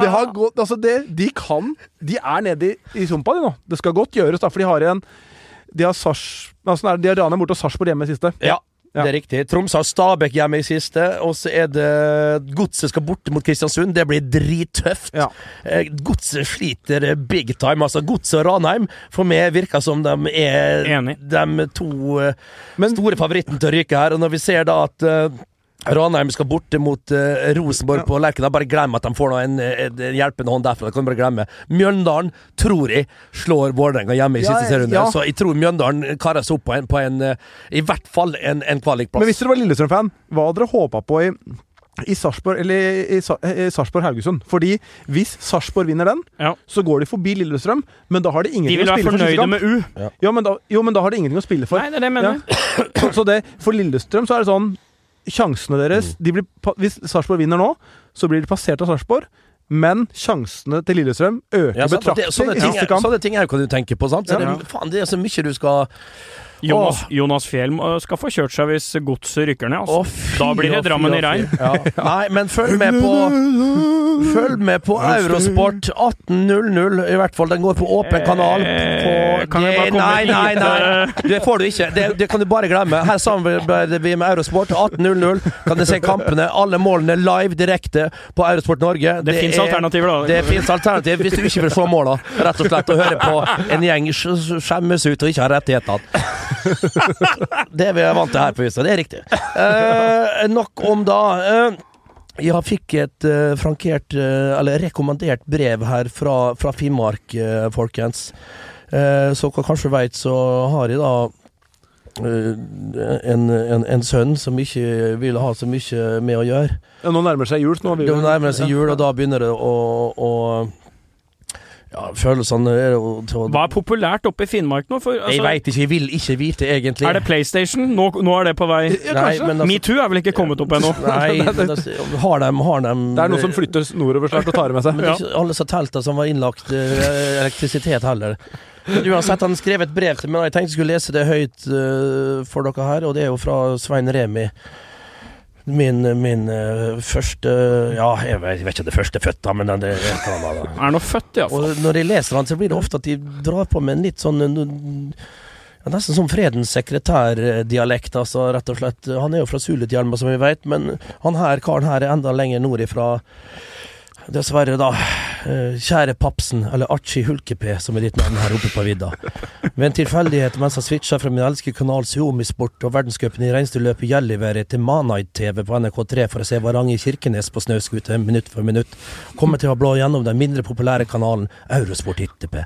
det har gått, altså det, De kan De er nede i, i sumpa, de nå. Det skal godt gjøres, da, for de har igjen De har Sars... Altså, de har Ranheim borte og Sarpsborg hjemme i siste. Ja, det er riktig. Tromsø har Stabæk hjemme i siste, og så er det Godset skal borte mot Kristiansund. Det blir drittøft. Ja. Eh, Godset sliter big time. Altså, Godset og Ranheim for meg virker som de er Enig. de to eh, Men- store favorittene til å ryke her. Og når vi ser da at eh, Ranheim skal borte mot uh, Rosenborg på Lerkendal. Bare glem at de får noe, en, en hjelpende hånd derfra. Det kan du bare glemme. Mjøndalen tror jeg slår Vålerenga hjemme i Ja, siste serierunde. ja. Så jeg tror Mjøndalen karer seg opp på en, på en eh, I hvert fall en, en kvalikplass. Men hvis dere var Lillestrøm-fan, hva hadde dere håpa på i i Sarpsborg eller i i Sarsborg, Haugesund. Fordi hvis Sarpsborg vinner den, Ja. så går de forbi Lillestrøm, men da har de De ingenting de å spille for siste fornøyde kamp. med U. Ja, men da, jo, men da har de ingenting å spille for. Nei, det er det jeg mener. Ja. Så, så det, for Lillestrøm så er det sånn Sjansene deres Mm. de blir, Hvis Sarpsborg vinner nå, så blir de passert av Sarpsborg. Men sjansene til Lillestrøm øker Ja, betraktelig sånne, sånne ting er jo hva du tenker på, sant? Så det, faen, det er så mye du skal Jonas, Jonas Fjell skal få kjørt seg hvis godset rykker ned. Altså. Å, da blir det å, Drammen i regn. Ja. Nei, men følg med på Følg med på Eurosport 18.00, i hvert fall. Den går på åpen kanal. På, Eh, kan jeg bare komme nei, nei, nei! Det får du ikke. Det, det kan du bare glemme. Her samarbeider vi med Eurosport 18.00. Kan du se kampene, alle målene live direkte på Eurosport Norge. Det, fins er- alternativer, da. Det fins alternativ hvis du ikke vil se måla, rett og slett. Og høre på en gjeng skjemmes ut og ikke har rettighetene. Det vi er vant til her på huset, det er riktig. Eh, nok om da. Eh, jeg fikk et eh, frankert, eh, eller rekommandert brev her fra, fra Finnmark, eh, folkens. Eh, som dere kanskje veit, så har jeg da en, en, en sønn som ikke vil ha så mye med å gjøre. Ja, nå nærmer seg jul. så Nå Det nærmer seg jul, og da begynner det å, å Ja, følelsene er jo til å Hva er populært oppe i Finnmark nå? For, Jeg altså, veit ikke, jeg vil ikke vite, egentlig. er det PlayStation? Nå, nå er det på vei. Nei, altså- Metoo er vel ikke kommet opp ennå? Nei, men altså, har dem, har dem Det er noen som flytter nordover snart og tar det med seg. Men det er ikke alle som telta som var innlagt eh, elektrisitet heller. Men uansett, han skrev et brev til meg, og jeg tenkte jeg skulle lese det høyt uh, for dere her, og det er jo fra Svein Remi. Min, min eh, første Ja, jeg vet, ikke det første født, men det et eller annet. Er nå født, iallfall. Og når jeg leser han, så blir det ofte at de drar på med en litt sånn ja, Nesten som fredens sekretærdialekt, altså, rett og slett. Han er jo fra Sulitjelma, som vi vet, men han her karen her er enda lenger nord ifra. Dessverre, da. Eh, Kjære Papsen, eller Archie Hulkepe, som er ditt navn her oppe på vidda. Ved en tilfeldighet mens jeg switcha fra min elskede kanal Suomisport og verdenscupen i reinsdyrløpet Gjelliværet til Manite-TV på NRK3 for å se Varanger Kirkenes på snøskute minutt for minutt, kommer til å blå gjennom den mindre populære kanalen Eurosport ITP.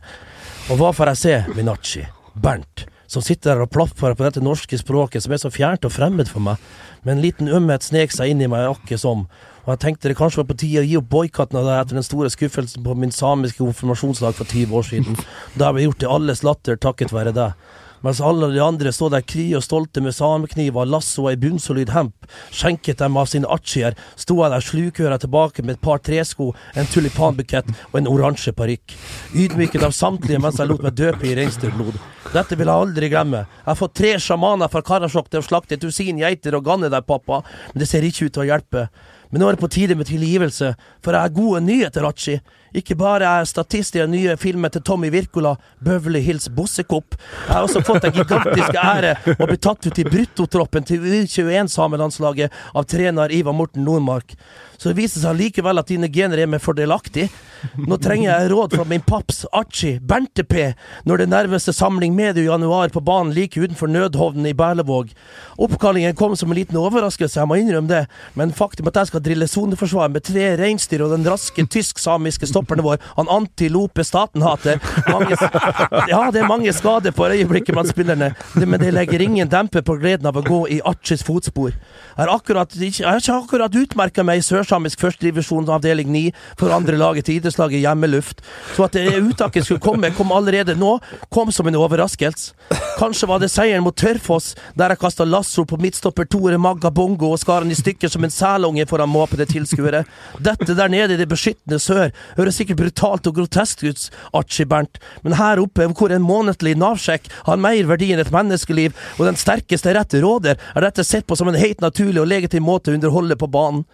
Og hva får jeg se, min Archie? Bernt som sitter der og plaffer på dette norske språket som er så fjernt og fremmed for meg. Men en liten ømhet snek seg inn i meg akkurat som, og jeg tenkte det kanskje var på tide å gi opp boikotten av det etter den store skuffelsen på min samiske konfirmasjonslag for 20 år siden. Da ble gjort til alles latter takket være deg. Mens alle de andre så der kry og stolte med samekniver, lasso og ei bunnsolid hemp, skjenket dem av sine artier, sto jeg der slukøra tilbake med et par tresko, en tulipanbukett og en oransje parykk. Ydmyket av samtlige mens jeg lot meg døpe i reinsdyrblod. Dette vil jeg aldri glemme. Jeg har fått tre sjamaner fra Karasjok til å slakte et dusin geiter og ganne deg, pappa, men det ser ikke ut til å hjelpe. Men nå er det på tide med tilgivelse, for jeg har gode nyheter, Archie. Ikke bare er jeg statist i den nye filmen til Tommy Wirkola, 'Bøvle Hills Bossekopp'. Jeg har også fått den gigantiske ære å bli tatt ut i bruttotroppen til U21-samelandslaget av trener Ivar Morten Nordmark. Så det viser seg likevel at dine gener er meg fordelaktig. Nå trenger jeg råd fra min paps Archie, Bernte P, når det nærmeste samling medio i januar på banen like utenfor nødhovnen i Berlevåg. Oppkallingen kom som en liten overraskelse, jeg må innrømme det, men faktum at jeg skal drille soneforsvar med tre reinsdyr og den raske tysk-samiske stopperen vår, han Antilope Statenhater Ja, det er mange skader på øyeblikket blant spillerne, men det legger ingen demper på gleden av å gå i Archies fotspor. Jeg har, akkurat, jeg ikke akkurat utmerka meg i sørsamisk førstedivisjon avdeling 9 for andre laget til idrettslaget Hjemmeluft, så at det uttaket skulle komme, kom allerede nå, kom som en overraskelse. Kanskje var det seieren mot Tørfoss, der jeg kasta lasso på midtstopper Tore Magga Bongo og skar han i stykker som en selunge foran måpede tilskuere. Dette der nede i det beskyttende sør høres sikkert brutalt og grotesk ut, Archie Bernt, men her oppe, hvor en månedlig Nav-sjekk har mer verdi enn et menneskeliv, og den sterkeste rett råder, er dette sett på som en helt naturlig og legitim måte å underholde på banen.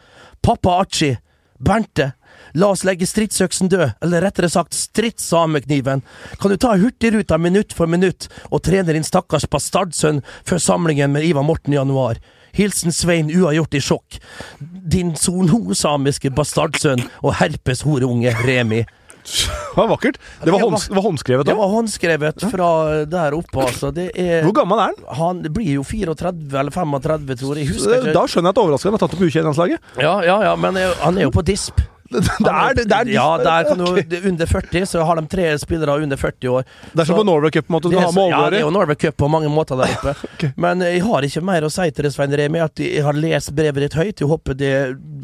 Pappa Archie, Bernte, La oss legge stridsøksen død, eller rettere sagt stridssamekniven. Kan du ta Hurtigruta minutt for minutt og trene din stakkars bastardsønn før samlingen med Ivar Morten i januar? Hilsen Svein uavgjort i sjokk. Din sono-samiske bastardsønn og herpes-horeunge Remi. Det var vakkert. Det var, hånds, det var håndskrevet Det var håndskrevet fra der oppe, altså. Det er Hvor gammel er han? Han blir jo 34 eller 35, tror jeg. jeg. Da skjønner jeg at er han har tatt opp U21-landslaget. Ja, ja, ja, men han er jo på disp. Det er, det er, ja, der kan du, det er under 40, så har de tre spillere under 40 år. Det er som på Norway Cup, på en måte. Du Det har med ja, det er jo Norway Cup på mange måter der oppe. Men jeg har ikke mer å si til det, Svein Remi. At jeg har lest brevet ditt høyt. Jeg håper det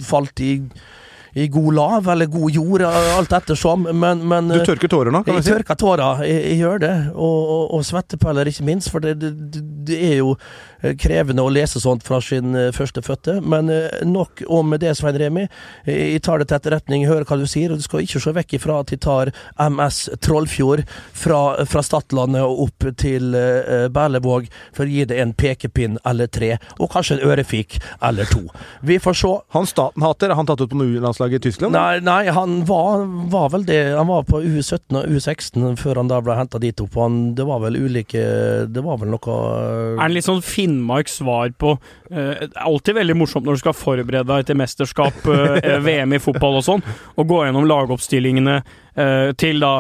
falt i, i god lav, eller god jord, alt ettersom. Men, men Du tørker tårer nå, kan jeg si? Jeg tørker tårer, jeg, jeg gjør det. Og, og, og svettepeller, ikke minst. For det, det, det- er jo krevende å lese sånt fra sin første førstefødte. Men eh, nok om det, Svein Remi. Jeg tar det til etterretning, hører hva du sier. Og du skal ikke se vekk ifra at de tar MS Trollfjord fra, fra Stadlandet og opp til eh, Berlevåg for å gi det en pekepinn eller tre. Og kanskje en ørefik eller to. Vi får se. Han Staten-hater, er han tatt ut på U-landslaget i Tyskland? Nei, nei han var, var vel det. Han var på U17 og U16 før han da ble henta dit opp. Han, det var vel ulike Det var vel noe Er han litt sånn Finnmarks svar på eh, Det er alltid veldig morsomt når du skal forberede deg til mesterskap, eh, VM i fotball og sånn, og gå gjennom lagoppstillingene eh, til da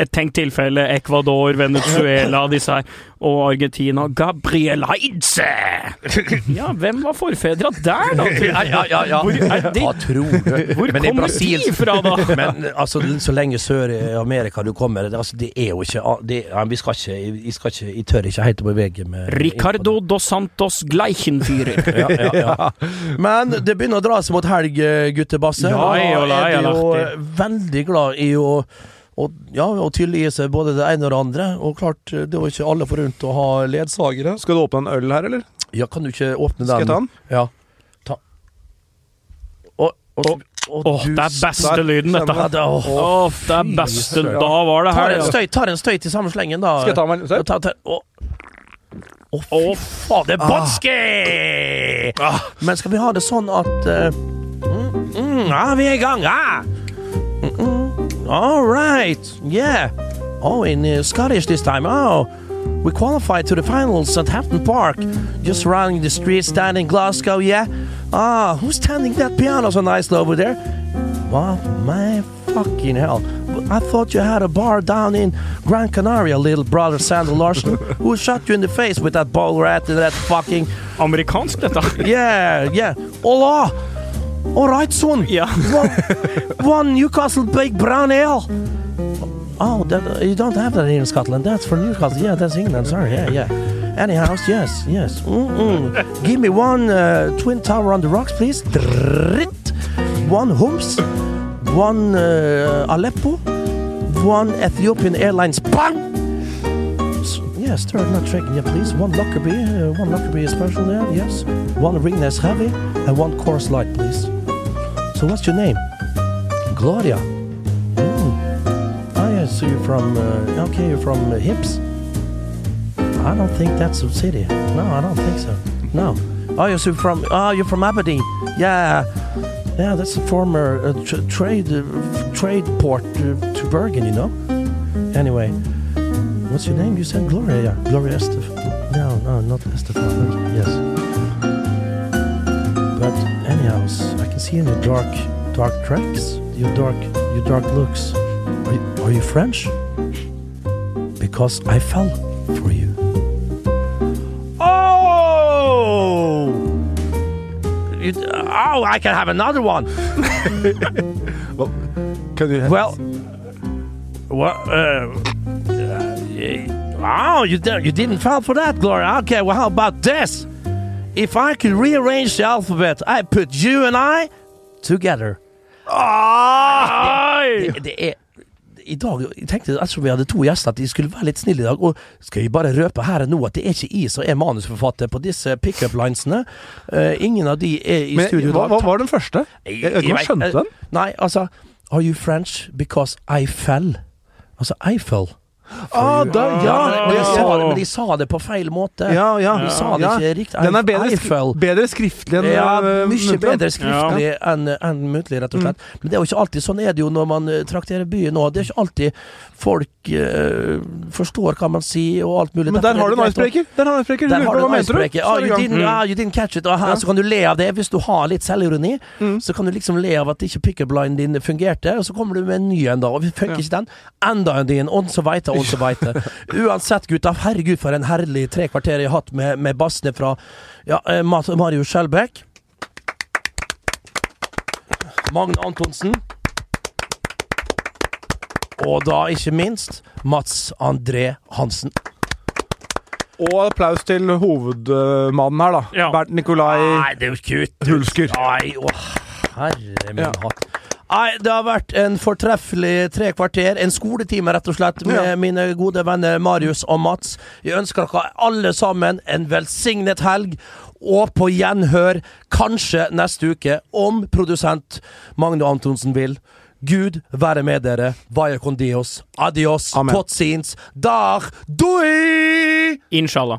et tenkt tilfelle Ecuador, Venezuela, disse her, og Argentina. Gabriel Heidze! Ja, hvem var forfedra der, da? Ja, ja, ja. ja. Hvor, er de, hvor kommer Brasil- de fra, da? Men altså, så lenge sør i Amerika du kommer det, altså, det er jo ikke det, ja, Vi skal ikke Vi skal ikke Jeg tør ikke helt å bevege med Ricardo dos Santos Gleichenfyrer. ja, ja, ja. Men det begynner å dra seg mot helg, eh, guttebasse. Ja, Og jeg, da jeg er jo veldig glad i å og, ja, og tilgi seg både det ene og det andre. Og klart, det er jo ikke alle forunt å ha ledsagere. Skal du åpne en øl her, eller? Ja, kan du ikke åpne den? Skal jeg ta den? Ja. Ta. Og, og, og, Åh, oh, det er beste lyden, dette. her det- åh. oh, det er beste Da var det her, en ja. støyt, en støyt i samme slengen, da. Skal jeg ta meg en Ta, ta, å. Å, fy fader, Ah. Men skal vi ha det sånn at uh, mm, mm, Ja, vi er i gang, ja! All right, yeah. Oh, in uh, Scottish this time. Oh, we qualified to the finals at Hampton Park. Just running the streets down in Glasgow, yeah. Ah, who's standing that piano so nicely over there? Well, my fucking hell. I thought you had a bar down in Gran Canaria, little brother Sandra Larson, who shot you in the face with that ball rat and that fucking. Amerikansk, dette. Yeah, yeah. Hola! All right, son. Yeah. One, one Newcastle Big Brown Ale. Oh, that, you don't have that here in Scotland. That's for Newcastle. Yeah, that's England. Sorry. Yeah, yeah. Anyhow, yes, yes. Mm-mm. Give me one uh, Twin Tower on the rocks, please. Drrrt. One Humps. One uh, Aleppo. One Ethiopian Airlines. Bang! Yes, third not shaking. Yeah, please. One Lockerbie. Uh, one Lockerbie special there. Yes. One Ringnes Heavy. And one Course Light, please. So what's your name? Gloria. Mm. Oh, yeah, so you're from, uh, okay, you're from uh, Hips. I don't think that's a city. No, I don't think so. No. Oh, you're from, oh, you're from Aberdeen. Yeah. Yeah, that's a former uh, tr- trade uh, trade port to Bergen, you know. Anyway, what's your name? You said Gloria. Yeah, Gloria Estef. No, no, not Estefan. Okay, Yes. But anyhow, I can see in your dark, dark tracks, your dark, your dark looks. Are you, are you French? Because I fell for you. Oh! You, oh, I can have another one. Kan du Well, well, uh, uh, oh, you you didn't fall for that, Gloria. Okay, well, how about this? If I could rearrange the alphabet, I put you and I together. Det, det er i dag, jeg tenkte altså vi hadde to gjester at de skulle være litt snille i dag. Og skal vi bare røpe her og nå at det er ikke jeg som er manusforfatter på disse pickup-linesene. Uh, ingen av de er i Men studio i hva, dag. hva var den første? Jeg, jeg, jeg, jeg skjønte den. Nei, altså Are you French because I fell? Altså Eiffel. Ah, da, ja, men, de ja, sa det, men de sa det på feil måte. Ja, ja. De sa det ja. ikke riktig. Den er bedre, skri bedre skriftlig enn Ja, øh, mye bedre skriftlig enn en muntlig, rett og slett. Mm. Men det er jo ikke alltid sånn er det jo når man eh, trakterer byen òg. Det er ikke alltid folk uh, forstår hva man sier og alt mulig. Men der har du en icebreaker! Der har du en icebreaker. der har du en icebreaker. Så Ah, you, didn't, ah, you didn't catch it. Ja. Så kan du le av det. Hvis du har litt selvironi, Mm. så kan du liksom le av at ikke pickup-linen din fungerte, og så kommer du med en ny en da. Og vi funker ikke den. Enda en din. Og så veit og så veite. Uansett, gutta. Herregud, for en herlig tre kvarter jeg har hatt med, med bassene fra ja, eh, Marius Skjelbæk. Magne Antonsen. Og da ikke minst Mats André Hansen. Og applaus til hovedmannen her, da. Ja. Bernt Nikolai Nei, det er jo kutt. Hulsker. Nei, å herre min Ja. hatt. Nei, det har vært en fortreffelig tre kvarter. En skoletime, rett og slett, med Ja. mine gode venner Marius og Mats. Jeg ønsker dere alle sammen en velsignet helg. Og på gjenhør kanskje neste uke, om produsent Magne Antonsen vil. Gud være med dere. Vaya con Dios. Adios. Amen. Tot. Dar doi! Inshallah.